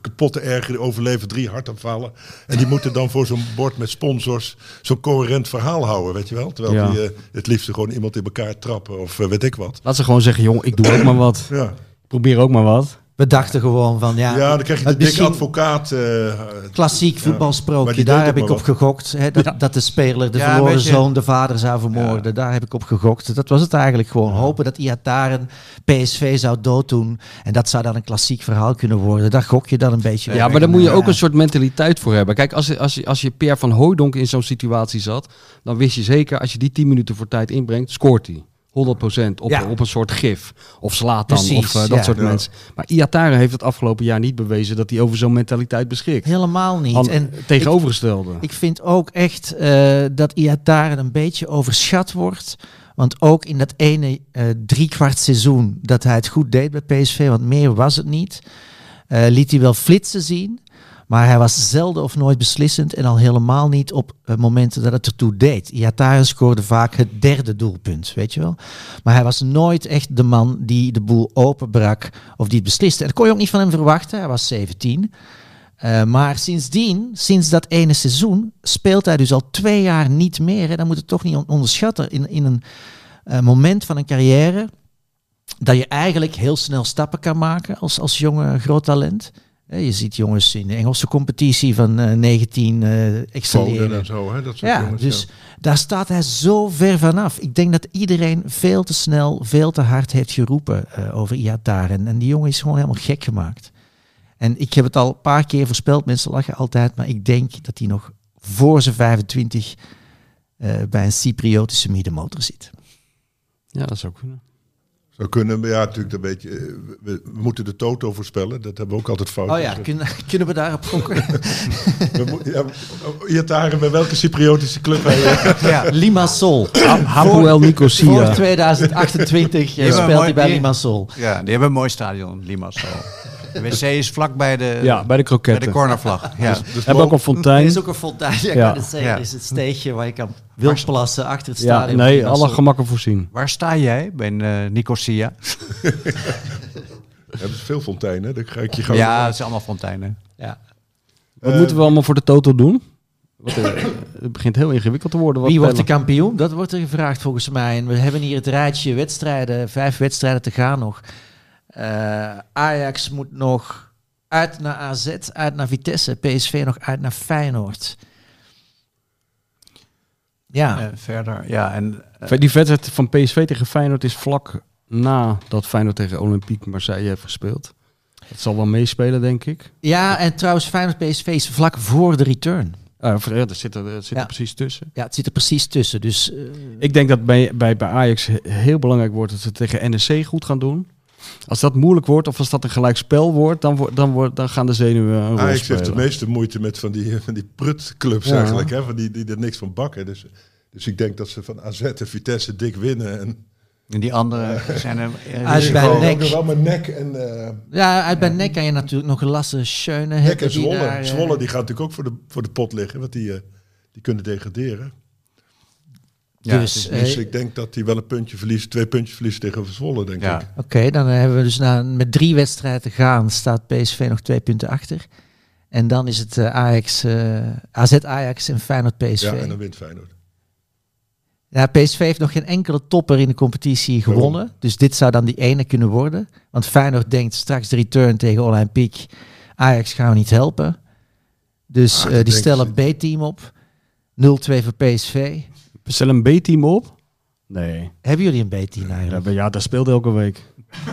kapot te ergeren. Overleven drie hartaanvallen. En die moeten dan voor zo'n bord met sponsors zo'n coherent verhaal houden, weet je wel. Terwijl Ja. die eh, het liefst gewoon iemand in elkaar trappen of eh, weet ik wat. Laat ze gewoon zeggen, jong, ik doe ook maar wat. Ja, Probeer ook maar wat. We dachten gewoon van ja. ja dan krijg je de het dikke advocaat. eh, Klassiek voetbalsprookje, daar heb ik op gegokt. Hè, dat, dat de speler de Ja, verloren beetje- zoon de vader zou vermoorden. Daar heb ik op gegokt. Dat was het eigenlijk gewoon. Hopen dat Iataren PSV zou dooddoen. En dat zou dan een klassiek verhaal kunnen worden. Daar gok je dan een beetje Ja, maar daar moet je Ja. ook een soort mentaliteit voor hebben. Kijk, als, je- als, je- als je Per van Hooijdonk in zo'n situatie zat, dan wist je zeker, als je die 10 minuten voor tijd inbrengt, scoort hij. 100% op, Ja. op een soort gif. Of slaat dan, Precies, of eh, dat ja. soort Ja. mensen. Maar Iataren heeft het afgelopen jaar niet bewezen dat hij over zo'n mentaliteit beschikt. Helemaal niet. En tegenovergestelde. Ik vind ook echt eh, dat Iataren een beetje overschat wordt. Want ook in dat ene eh driekwart seizoen dat hij het goed deed bij PSV, want meer was het niet, liet hij wel flitsen zien. Maar hij was zelden of nooit beslissend en al helemaal niet op eh, momenten dat het ertoe deed. Iataren scoorde vaak het derde doelpunt, weet je wel. Maar hij was nooit echt de man die de boel openbrak of die het besliste. Dat kon je ook niet van hem verwachten. Hij was 17. Eh, maar sindsdien, sinds dat ene seizoen, speelt hij dus al twee jaar niet meer. Hè. Dat moet het toch niet on- onderschatten. In, in een eh, moment van een carrière dat je eigenlijk heel snel stappen kan maken als, als jonge groot talent. Eh, je ziet jongens in de Engelse competitie van eh 19 eh Foden excelleren. en zo. Hè, dat soort Ja, jongens, dus ja. daar staat hij zo ver vanaf. Ik denk dat iedereen veel te snel, veel te hard heeft geroepen eh, over Iataren. En die jongen is gewoon helemaal gek gemaakt. En ik heb het al een paar keer voorspeld, mensen lachen altijd, maar ik denk dat hij nog voor zijn 25 eh, bij een Cypriotische middenmotor zit. Ja, dat zou kunnen. Zou kunnen, maar ja, natuurlijk een beetje. eh, We, we moeten de Toto voorspellen. Dat hebben we ook altijd fout. Oh ja, kunnen, kunnen we daarop gokken? we ja, Iataren, bij welke Cypriotische club hij eh, ja, Limassol. Hapoel Voor Nicosia. 2028 eh, speelt hij bij Limassol. Ja, die hebben een mooi stadion, Limassol. De wc is vlak bij de, Ja, bij de bij de kroketten. cornervlag. Ja. dus Hebben ook een Er fontein. is ook een fontein, ja, Ja. het zeggen. Ja. Er is het steegje waar je kan wildplassen achter het Ja, stadion. nee, van Limassol. alle gemakken voorzien. Waar sta jij? Bij uh, Nicosia? hebben ze veel fonteinen. Dan ga ik je Ja, het zijn allemaal fonteinen. Ja. Wat Eh, moeten we allemaal voor de Toto doen? Wat, eh, het begint heel ingewikkeld te worden. Wat Wie wordt de kampioen? Dat wordt er gevraagd volgens mij. En we hebben hier het rijtje wedstrijden, vijf wedstrijden te gaan nog. Eh, Ajax moet nog uit naar AZ, uit naar Vitesse. PSV nog uit naar Feyenoord. Ja, Eh, verder, ja. En, eh, Die wedstrijd van PSV tegen Feyenoord is vlak na dat Feyenoord tegen Olympique Marseille heeft gespeeld. Dat zal wel meespelen, denk ik. ja en trouwens Feyenoord PSV is vlak voor de return. Uh, ja, dat zit er, dat zit Ja. er precies tussen. Ja, het zit er precies tussen. Dus Ik denk dat bij, bij, bij Ajax he- heel belangrijk wordt dat ze tegen NEC goed gaan doen. Als dat moeilijk wordt of als dat een gelijkspel wordt, dan, wordt, dan, wordt, dan gaan de zenuwen een rol Ajax spelen. heeft de meeste moeite met van die, van die prutclubs Ja. eigenlijk. Hè? Van die, die er niks van bakken. Dus, dus ik denk dat ze van AZ en Vitesse dik winnen. En En die andere zijn er... Uit bij Nek. ook nog wel mijn nek en eh Ja, uit bij Nek kan je natuurlijk nog een Lasse Schöne nek hebben. en die Zwolle. daar, eh, Zwolle die gaat natuurlijk ook voor de, voor de pot liggen, want die, eh, die kunnen degraderen. Ja, dus, eh, Dus ik denk dat die wel een puntje verliezen, twee puntjes verliezen tegen Zwolle, denk Ja. ik. Oké, dan hebben we dus na, met drie wedstrijden te gaan, staat PSV nog twee punten achter. En dan is het eh, Ajax, eh, AZ Ajax en Feyenoord PSV. Ja, Ja, en dan wint Feyenoord. PSV heeft nog geen enkele topper in de competitie gewonnen. Dus dit zou dan die ene kunnen worden. Want Feyenoord denkt straks de return tegen Olympique. Ajax gaan we niet helpen. Dus Ah, eh, die stellen. B-team op. 0-2 voor PSV. Stel een B-team op? Nee. Hebben jullie een B-team Ja, eigenlijk? ja, dat speelt elke week.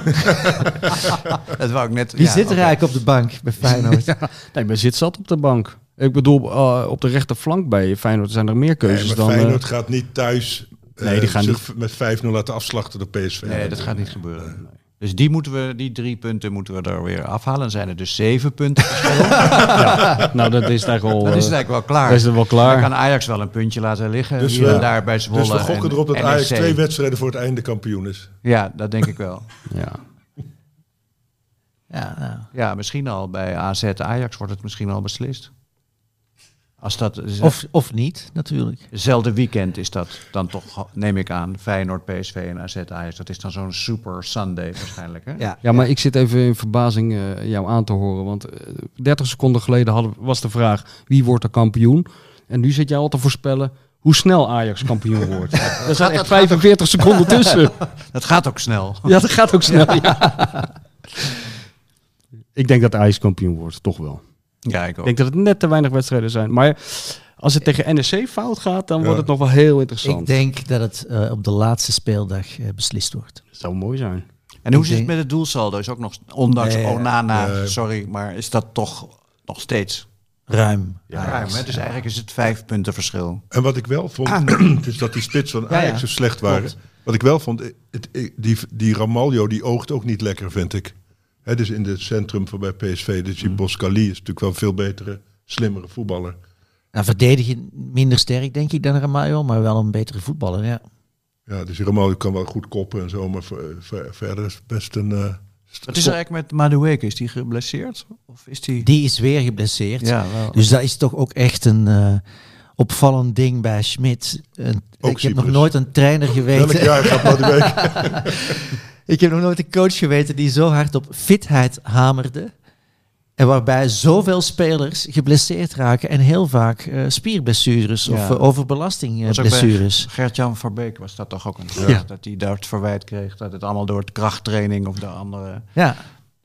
Dat wou ik net... Wie ja, zit er eigenlijk op de bank bij Feyenoord? Nee, maar zit zat op de bank. Ik bedoel, eh, op de rechterflank bij Feyenoord zijn er meer keuzes Nee, maar dan... eh, Feyenoord gaat niet thuis eh, Nee, die gaan zich met 5-0 laten afslachten door PSV. Nee, dat gaat niet gebeuren. Dus die, moeten we, die drie punten moeten we er weer afhalen. Dan zijn er dus zeven punten. nou, dat is eigenlijk al... Dan is eh, het eigenlijk wel klaar. dan is het wel klaar. Dan kan Ajax wel een puntje laten liggen. Dus hier en daar bij Zwolle Dus we gokken en erop dat NEC. Ajax twee wedstrijden voor het einde kampioen is. Ja, dat denk ik wel. Ja. ja, nou. Ja, misschien al bij AZ Ajax wordt het misschien al beslist. Als dat Of, of niet, natuurlijk. hetzelfde weekend is dat dan toch, neem ik aan, Feyenoord, PSV en AZ Ajax. Dat is dan zo'n super Sunday waarschijnlijk. Hè? Ja, Ja, maar ik zit even in verbazing eh, jou aan te horen. Want eh, 30 seconden geleden hadden, was de vraag wie wordt er kampioen? En nu zit jij al te voorspellen hoe snel Ajax kampioen wordt. Er zijn echt 45 seconden tussen. Dat gaat ook snel. Ja, dat gaat ook snel. Ja. Ik denk dat Ajax kampioen wordt, toch wel. Ja, ik ook. denk dat het net te weinig wedstrijden zijn. Maar als het tegen NEC fout gaat, dan Ja. wordt het nog wel heel interessant. ik denk dat het eh, op de laatste speeldag eh, beslist wordt. Dat zou mooi zijn. En hoe zit het met het doelsaldo? Is ook nog, ondanks Nee, Onana, nee. sorry, maar is dat toch nog steeds Ruim. Ja, ruim? Hè? Dus eigenlijk is het vijf punten verschil. En wat ik wel vond, is dat die spits van Ja, Ajax ja. zo slecht waren. Klopt. Wat ik wel vond, het, die, die Ramaljo die oogt ook niet lekker, vind ik. Hè, dus in het centrum van bij PSV. Dus Mm. die Boskali is natuurlijk wel een veel betere, slimmere voetballer. Nou, verdedigen minder sterk, denk ik, dan Ramaljo, maar wel een betere voetballer. Ja. Ja, dus die Ramaljo kan wel goed koppen en zo, maar ver- ver- verder is het best een... eh, Wat is er eigenlijk met Madueke? Is die geblesseerd? Of is die... Die is weer geblesseerd. Ja, wel. Dus dat is toch ook echt een eh, opvallend ding bij Schmidt. Ik heb nog nooit een trainer Welk geweten. jaar gaat week? Ik heb nog nooit een coach geweten die zo hard op fitheid hamerde. En waarbij zoveel spelers geblesseerd raken en heel vaak eh, spierblessures Ja. of uh, overbelasting eh, Was ook bij blessures. Gert-Jan Verbeek was dat toch ook een Ja. dat hij daar het verwijt kreeg dat het allemaal door de krachttraining of de andere. Ja,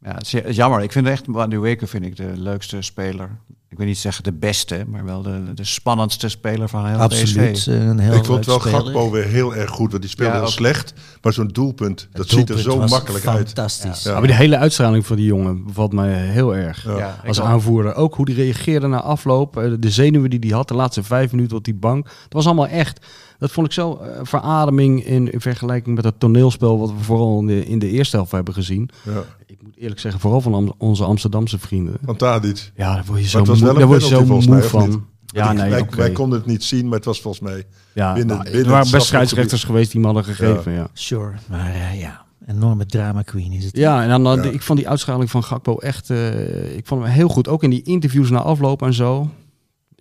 Ja, het is het jammer. Ik vind echt Madueke vind ik de leukste speler. Ik wil niet zeggen de beste, maar wel de, de spannendste speler van heel absoluut. PSV. eh, Een heel ik vond wel speler. Gakpo weer heel erg goed, want die speelde Ja, heel slecht. Maar zo'n doelpunt, dat ziet er zo was makkelijk uit. Fantastisch. Ja. Ja, maar die hele uitstraling van die jongen bevalt mij heel erg. Ja. Ja, ik Als aanvoerder. Ook hoe die reageerde na afloop. eh, De zenuwen die hij had de laatste vijf minuten op die bank. Het was allemaal echt. Dat vond ik zo eh, verademing in, in vergelijking met het toneelspel. wat we vooral in de, in de eerste helft hebben gezien. Ja. Ik moet eerlijk zeggen, vooral van Am- onze Amsterdamse vrienden. Van Tadic. Ja, daar word je zo moe, daar word je zo moe mij, van. Ja, Ik- nee, wij, oké. wij konden het niet zien, maar het was volgens mij... ja, binnen- nou, binnen er waren het best scheidsrechters geweest die hem hadden gegeven. Ja. Sure. Maar eh, ja, enorme drama queen is het. Ja, en dan, dan- Ja. ik vond die uitstraling van Gakpo echt, eh, ik vond hem heel goed. Ook in die interviews na afloop en zo.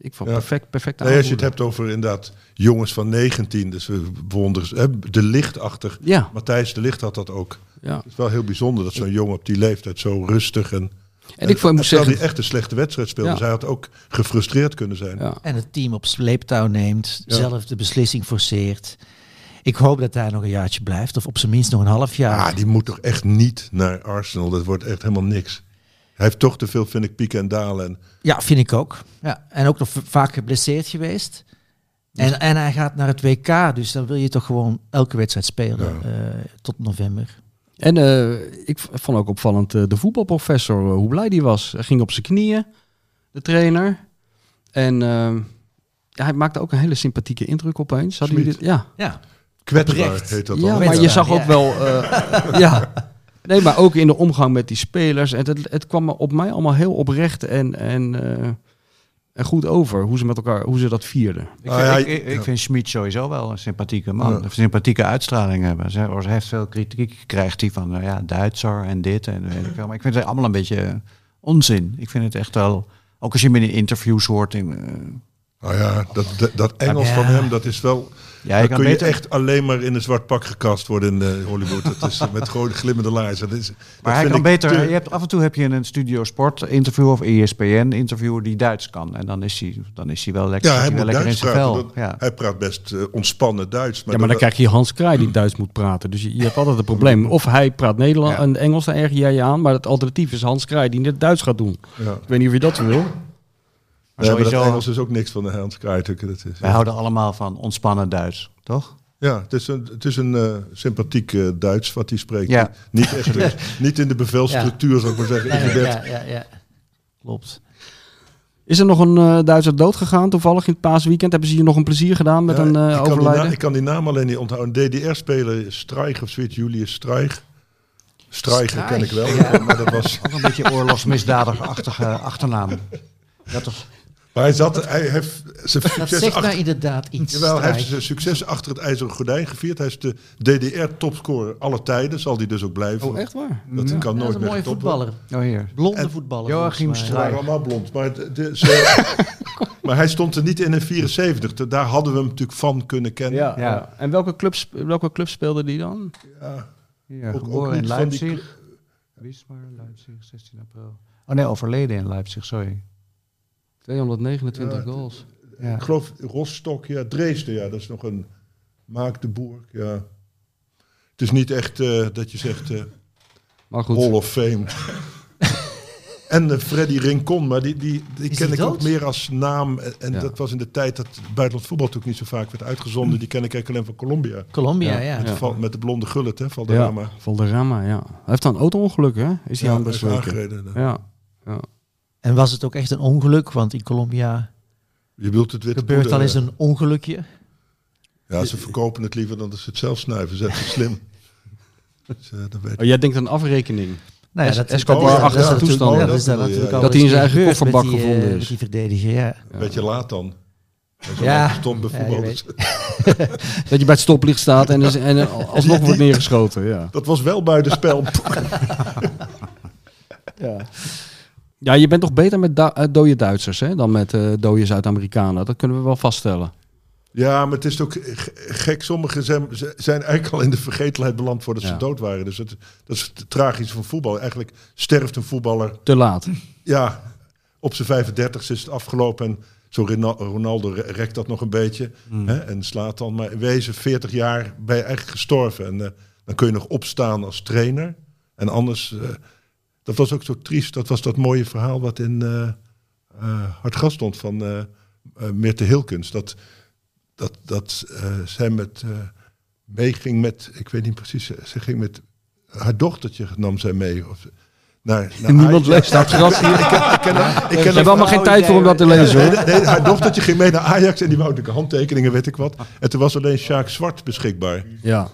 Ik vond Ja. perfect, perfect Nee, als je het hebt over inderdaad jongens van 19, dus we bewonderen hè, de licht achter. Ja, Matthijs de Licht had dat ook. ja. Het is wel heel bijzonder dat zo'n jongen op die leeftijd zo rustig en... En ik vond, moet zeggen, hij echt een slechte wedstrijd speelde. Ja. Hij had ook gefrustreerd kunnen zijn. ja. En het team op sleeptouw neemt, Ja. zelf de beslissing forceert. Ik hoop dat hij nog een jaartje blijft, of op zijn minst nog een half jaar. Ah, die moet toch echt niet naar Arsenal. Dat wordt echt helemaal niks. Hij heeft toch te veel, vind ik, pieken en dalen. En Ja, vind ik ook. Ja. En ook nog vaak geblesseerd geweest. En, en hij gaat naar het WK, dus dan wil je toch gewoon elke wedstrijd spelen Ja. eh, tot november. En eh, ik vond ook opvallend eh, de voetbalprofessor, hoe blij die was. Hij ging op zijn knieën, de trainer. En eh, ja, hij maakte ook een hele sympathieke indruk opeens. Hadden jullie dit? Ja, Ja, kwetsbaar heet dat ja dan. maar je Ja. zag ook Ja. wel... eh, ja. Nee, maar ook in de omgang met die spelers. En het, het kwam op mij allemaal heel oprecht en... en eh, en goed over hoe ze met elkaar, hoe ze dat vierden. Ik, Ah, vind- ja, ik, ik, ja. ik vind Schmid sowieso wel een sympathieke man. Ja. Een sympathieke uitstraling hebben. Ze, hij heeft veel kritiek, krijgt hij van nou ja, Duitser en dit en weet ik veel. Maar ik vind het allemaal een beetje onzin. Ik vind het echt wel, ook als je hem in interviews hoort. In, eh, Nou ja, dat, dat, dat Engels Ja. van hem, dat is wel... ja, je dan kan kun je beter, echt alleen maar in een zwart pak gekast worden in eh, Hollywood. Dat is met gewoon glimmende laarzen. Dat is, dat maar hij kan beter. te- Je hebt, af en toe heb je een Studio Sport interview of ESPN interview die Duits kan. En dan is hij, dan is hij wel lekker, Ja, hij moet lekker in zijn praten. vel. Ja. Hij praat best eh, ontspannen Duits. ja, maar dan krijg je Hans Kraai die Duits moet praten. Dus je, je hebt altijd een probleem. Of hij praat Nederlands Ja. en Engels, dan erger jij je aan. Maar het alternatief is Hans Kraai die het Duits gaat doen. ja. Ik weet niet of je dat wil. Maar maar dat sowieso, Engels is ook niks van de Hans Kruijtuk. Dat is, wij houden allemaal van ontspannen Duits, toch? Ja, het is een, het is een eh, sympathiek eh, Duits wat hij spreekt. Ja. Niet, echt, niet in de bevelstructuur, zou ik maar zeggen. ja, ja, ja. Klopt. Is er nog een eh, Duitser dood gegaan toevallig in het paasweekend? Hebben ze hier nog een plezier gedaan met Ja, een ik, kan die overlijden? na- ik kan die naam alleen niet onthouden. Een DDR-speler, Streich of zoiets, Julius Streich. Streicher ken ik wel, maar dat was... Ook een beetje oorlogsmisdadiger-achtige achternaam. Ja, toch? Maar hij, zat, hij heeft zijn Dat succes zegt achter... mij inderdaad iets. Jawel, hij heeft zijn succes achter het ijzeren gordijn gevierd. Hij is de DDR-topscorer alle tijden, zal hij dus ook blijven. Oh, echt waar? Dat kan Ja, dat nooit is een meer mooie getopt worden. voetballer. Oh, hier. Blonde En voetballer. Joachim mij. waren allemaal blond. Maar, de, de- ze- maar hij stond er niet in in 74. Daar hadden we hem natuurlijk van kunnen kennen. Ja. Ja. ja. En welke club, welke club speelde die dan? Ja, Hier, Ook- in niet van die Leipzig. Wismar, Leipzig, 16 april. Oh nee, overleden in Leipzig, sorry. 229 Ja, goals. Ja. Ik geloof Rostock, ja, Dresden, ja, dat is nog een Maak de Boer. Ja. Het is niet echt eh, dat je zegt eh Maar goed. Hall of Fame. en eh, Freddy Rincon, maar die, die, die ken die ik ook meer als naam. En, Ja. dat was in de tijd dat buitenland voetbal natuurlijk niet zo vaak werd uitgezonden. Die ken ik eigenlijk alleen van Colombia. Colombia, Ja. ja. Met, met de blonde gullet, hè, Valderrama. Ja, Valderrama, ja. Hij heeft dan een auto-ongeluk, hè? Is hij Ja, bespreken? aangereden. Ja. ja. En was het ook echt een ongeluk? Want in Colombia Je bedoelt het witte gebeurt poeder, al eens een ongelukje. Ja, ze verkopen het liever dan dat ze het zelf snuiven. Zijn ze slim. Dus, eh, dat weet ik. Oh, jij denkt aan afrekening. Nou, Es- dat, is- achter dat is de toestand. Oh, Dat is dan dat ja. hij in zijn eigen kofferbak met die, eh, gevonden is. Met die verdediger, ja. Een beetje laat dan. Ja. Ja. Dat je bij het stoplicht staat en, dus, en alsnog wordt neergeschoten, ja. Dat was wel buitenspel. Ja. Ja, je bent toch beter met eh, dode Duitsers hè, dan met eh dode Zuid-Amerikanen. Dat kunnen we wel vaststellen. ja, maar het is ook gek. Sommigen zijn, zijn eigenlijk al in de vergetelheid beland voordat Ja. ze dood waren. Dus het, dat is het tragische van voetbal. Eigenlijk sterft een voetballer Te laat. Ja, op zijn 35 is het afgelopen. En zo Ronaldo re- rekt dat nog een beetje. Hè, en slaat dan. Maar in wezen, 40 jaar ben je eigenlijk gestorven. En eh, dan kun je nog opstaan als trainer. En anders, dat was ook zo triest. Dat was dat mooie verhaal wat in eh, Hartgras stond van eh, Meerte Hilkens. Dat, dat, dat zij met, meeging met, ik weet niet precies, ze, ging met haar dochtertje nam zij mee. Of, naar, naar Niemand Ajax. leest dat gras hier. Ik ken, ik ken, Ik allemaal geen tijd voor om dat te lezen Nee, hoor. nee, nee, haar dochtertje ging mee naar Ajax en die wou natuurlijk handtekeningen, weet ik wat. En toen was alleen Sjaak Zwart beschikbaar. Ja.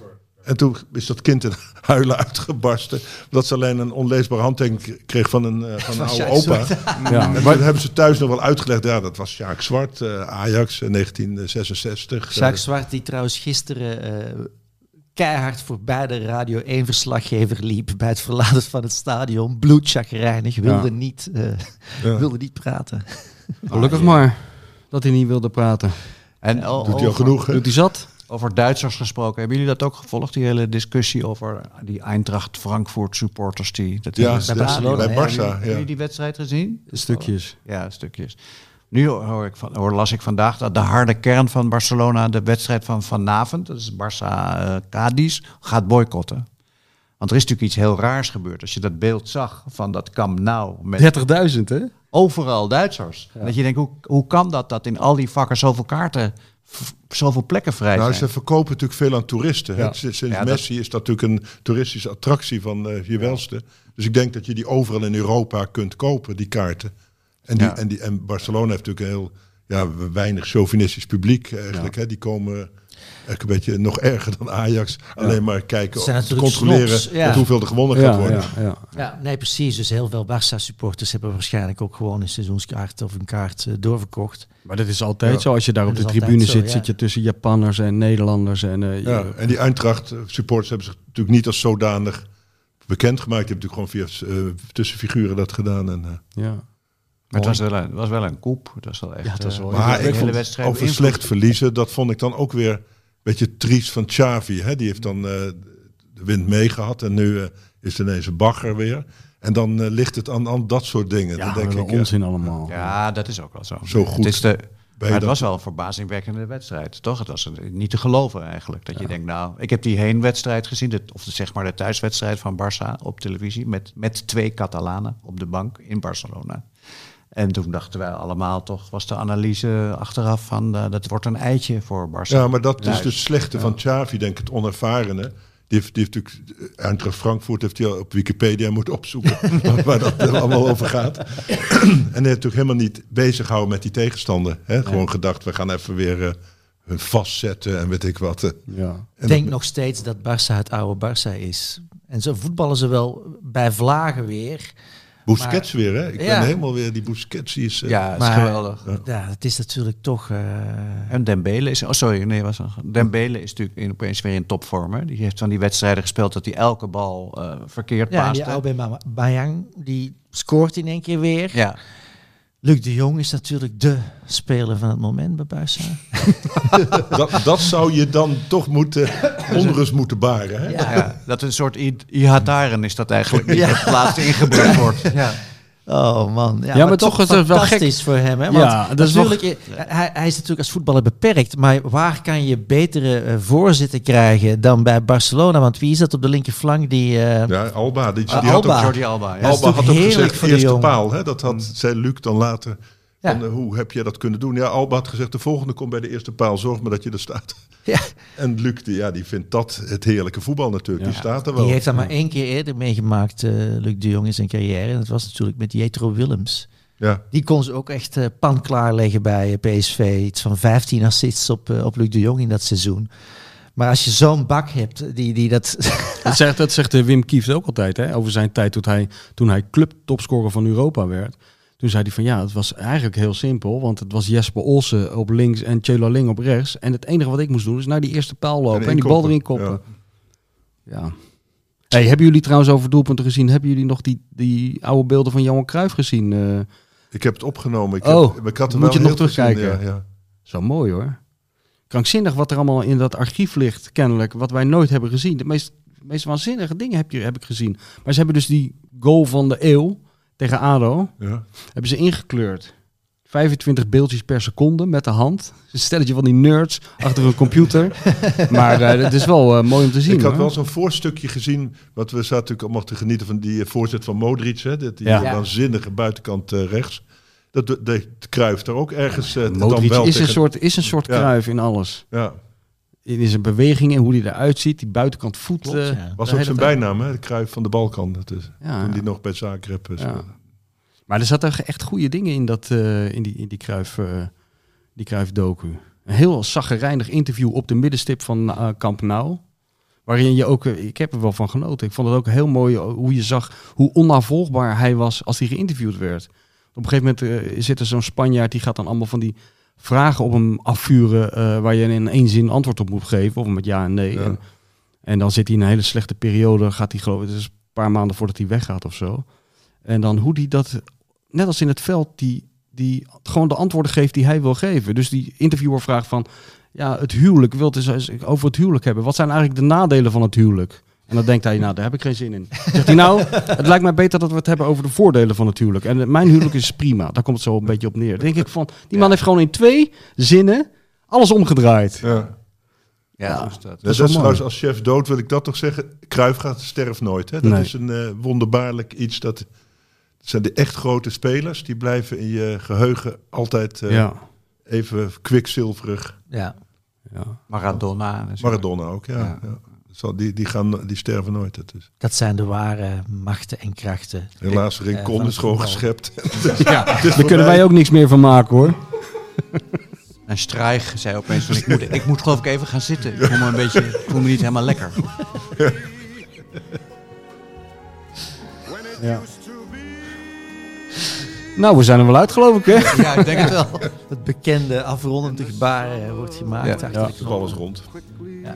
En toen is dat kind in huilen uitgebarsten. Omdat ze alleen een onleesbare handtekening kreeg van een, eh, van een oude Sjaak opa. ja. En Maar, toen hebben ze thuis nog wel uitgelegd. Ja, dat was Sjaak Zwart, eh, Ajax, eh, 1966. Jacques Eh, Zwart, die trouwens gisteren eh, keihard voorbij de Radio 1-verslaggever liep bij het verlaten van het stadion. Bloedchagrijnig, wilde, Ja. niet, eh, ja. wilde niet praten. gelukkig maar dat hij niet wilde praten. En Doet hij al genoeg? Doet hij zat? Over Duitsers gesproken, hebben jullie dat ook gevolgd? Die hele discussie over die Eintracht Frankfurt supporters die dat Ja, bij bij Barcelona, Bij ja. Barça, Hebben jullie ja. die wedstrijd gezien? Stukjes. Ja, stukjes. Nu hoor ik van, hoor, las ik vandaag dat de harde kern van Barcelona de wedstrijd van vanavond, dat is Barça eh Cadiz, gaat boycotten. Want er is natuurlijk iets heel raars gebeurd. Als je dat beeld zag van dat Camp Nou met 30.000 hè? Overal Duitsers. Dat je denkt, hoe, hoe kan dat dat in al die vakken zoveel kaarten, zoveel plekken vrij Nou, zijn? ze verkopen natuurlijk veel aan toeristen. hè. Sinds Ja, dat- Messi is dat natuurlijk een toeristische attractie van eh je welste. Dus ik denk dat je die overal in Europa kunt kopen, die kaarten. En, die, Ja. en, die, en Barcelona heeft natuurlijk een heel ja, weinig chauvinistisch publiek eigenlijk. Hè? Die komen eigenlijk een beetje nog erger dan Ajax. Alleen maar kijken, Zijn te controleren ja. hoeveel er gewonnen gaat worden. ja, ja. Ja, nee, precies. Dus heel veel Barça-supporters hebben waarschijnlijk ook gewoon een seizoenskaart of een kaart eh, doorverkocht. Maar dat is altijd Ja. zo. Als je daar op de tribune zo, zit, ja. zit je tussen Japanners en Nederlanders. En, eh, Ja, je- en die Eintracht eh, supporters hebben zich natuurlijk niet als zodanig bekendgemaakt. Die hebben natuurlijk gewoon via eh, tussenfiguren dat gedaan. En, eh, ja. Maar het was wel een, was wel een koep. Het was wel echt. Ja, het was eh, wel- maar ik hele vond wedstrijd over slecht verliezen, dat vond ik dan ook weer een beetje triest van Xavi. Hè? Die heeft dan eh, de wind meegehad en nu eh, is er ineens een bagger weer. En dan ligt het aan, aan dat soort dingen. Ja, dan denk ik, een onzin allemaal. Ja, dat is ook wel zo. Zo goed Het, is de, maar het was wel een verbazingwekkende wedstrijd, toch? Het was een- niet te geloven eigenlijk. Dat je denkt, nou, ik heb die heenwedstrijd gezien, de, of de, zeg maar de thuiswedstrijd van Barça op televisie, met, met twee Catalanen op de bank in Barcelona. En toen dachten wij allemaal toch, was de analyse achteraf van, eh, dat wordt een eitje voor Barça. Ja, maar dat is dus het slechte van Xavi, denk ik, het onervarene. Die heeft, die heeft natuurlijk, eh, Eintracht Frankfurt heeft hij al op Wikipedia moeten opzoeken waar, waar dat allemaal over gaat. en hij heeft natuurlijk helemaal niet bezig gehouden met die tegenstander. Hè? Gewoon gedacht, we gaan even weer eh, hun vastzetten en weet ik wat. Ja. Ik denk dat- nog steeds dat Barça het oude Barça is. En zo voetballen ze wel bij vlagen weer. Busquets weer, hè? Ik Ja. ben helemaal weer, die Busquets die is... eh, ja, het is Maar- geweldig. Ja, het is natuurlijk toch... eh, En Dembele is, oh sorry, nee, was nog. Dembele is natuurlijk in, opeens weer in topvorm. Hè? Die heeft van die wedstrijden gespeeld dat hij elke bal eh, verkeerd ja, en die paaste. Aubameyang, Bayang, die scoort in één keer weer. Ja, Luc de Jong is natuurlijk de speler van het moment bij Barça. dat, dat zou je dan toch moeten, onrust moeten baren, hè? Ja. ja, dat is een soort I- Ihataren is dat eigenlijk. Die het laatste ingebracht wordt. Ja. Oh man, ja, maar maar, toch toch, is het wel fantastisch voor hem. Hè? Want Ja, dat is natuurlijk, hij, hij is natuurlijk als voetballer beperkt, maar waar kan je betere eh, voorzitter krijgen dan bij Barcelona? Want wie is dat op de linkerflank die... eh, Ja, Alba, die, die Ah, had ook Alba. Jordi Alba. Ja. Alba had ook gezegd voor de eerste jongen. paal. Hè? Dat had, zei Luc dan later. Ja. Van, eh, hoe heb je dat kunnen doen? Ja, Alba had gezegd, de volgende komt bij de eerste paal. Zorg maar dat je er staat. Ja. En Luc, die, ja, die vindt dat het heerlijke voetbal natuurlijk. Die staat er wel. Die heeft dat maar één keer eerder meegemaakt, eh, Luc de Jong in zijn carrière. En dat was natuurlijk met Jetro Willems. Ja. Die kon ze ook echt eh, pan klaarleggen bij eh, PSV. Iets van 15 assists op, op Luc de Jong in dat seizoen. Maar als je zo'n bak hebt, die, die dat... Dat zegt, dat zegt Wim Kieft ook altijd, hè? over zijn tijd toen hij, toen hij clubtopscorer van Europa werd. Toen zei hij van ja, het was eigenlijk heel simpel, want het was Jesper Olsen op links en Chelo Ling op rechts. En het enige wat ik moest doen is naar die eerste paal lopen en, die bal erin koppen. Ja. Hey, hebben jullie trouwens over doelpunten gezien? Hebben jullie nog die, die oude beelden van Johan Cruijff gezien? Eh, Ik heb het opgenomen. Ik, Oh, heb, ik had er moet wel je nog terugkijken? gezien, Ja, ja. zo mooi hoor. Krankzinnig wat er allemaal in dat archief ligt, kennelijk, wat wij nooit hebben gezien. De meest, meest waanzinnige dingen heb, je, heb ik gezien. Maar ze hebben dus die goal van de eeuw tegen ADO, Ja. hebben ze ingekleurd. 25 beeldjes per seconde met de hand. Een stelletje van die nerds achter een computer. maar eh, het is wel eh, mooi om te zien. Ik had hoor. wel zo'n voorstukje gezien. Want we zaten natuurlijk allemaal te genieten van die eh, voorzet van Modric. Hè, dat die Ja. Waanzinnige buitenkant rechts. Dat de, de, Cruijff daar ook ergens eh, dan Modric wel is, een soort, is een soort Ja. kruif in alles. Ja, In zijn beweging en hoe hij eruit ziet. Die buitenkant voet. Klopt, eh, ja. was ook zijn bijnaam, hè? De Cruijff van de Balkan. Dat is, Ja. Toen die nog bij Zagreb eh, Ja. speelde. Maar er zaten echt goede dingen in, dat, eh, in die, in die Kruif, eh, die Kruif docu. Een heel zaggerijnig interview op de middenstip van eh Camp Nou. Waarin je ook, ik heb er wel van genoten. Ik vond het ook heel mooi hoe je zag hoe onnavolgbaar hij was als hij geïnterviewd werd. Op een gegeven moment eh, zit er zo'n Spanjaard die gaat dan allemaal van die vragen op hem afvuren. eh, waar je in één zin antwoord op moet geven. Of met ja en nee. Ja. En, en dan zit hij in een hele slechte periode. Gaat hij geloof ik, het is een paar maanden voordat hij weggaat of zo. En dan hoe die dat, net als in het veld, die, die gewoon de antwoorden geeft die hij wil geven. Dus die interviewer vraagt van, ja, het huwelijk, wilt eens over het huwelijk hebben. Wat zijn eigenlijk de nadelen van het huwelijk? En dan denkt hij, nou, daar heb ik geen zin in. Zegt hij, nou, het lijkt mij beter dat we het hebben over de voordelen van het huwelijk. En mijn huwelijk is prima. Daar komt het zo een beetje op neer. Dan denk ik van, die man heeft gewoon in twee zinnen alles omgedraaid. Ja. Ja, dus dat. Dat is is wel trouwens mooi. als chef dood wil ik dat toch zeggen. Cruijff gaat sterft nooit. Hè? Dat Nee. is een eh, wonderbaarlijk iets. Dat, dat zijn de echt grote spelers. Die blijven in je geheugen altijd eh, Ja. even kwikzilverig. ja. ja. Maradona. Maradona ook, ja. Ja. Zal- Die, die, gaan, die sterven nooit. Dat is. Dat zijn de ware machten en krachten. Helaas, Eh, Rincon van is gewoon geschept. ja. Daar kunnen wij ook niks meer van maken hoor. En Strijg zei opeens van, ik moet, ik moet geloof ik even gaan zitten. Ik voel me een beetje, ik voel me niet helemaal lekker. Ja. Nou, we zijn er wel uit, geloof ik, hè? Ja, ik denk het wel. Het bekende afrondende gebaar eh, wordt gemaakt. Ja. achter Ja. de is rond. Ja.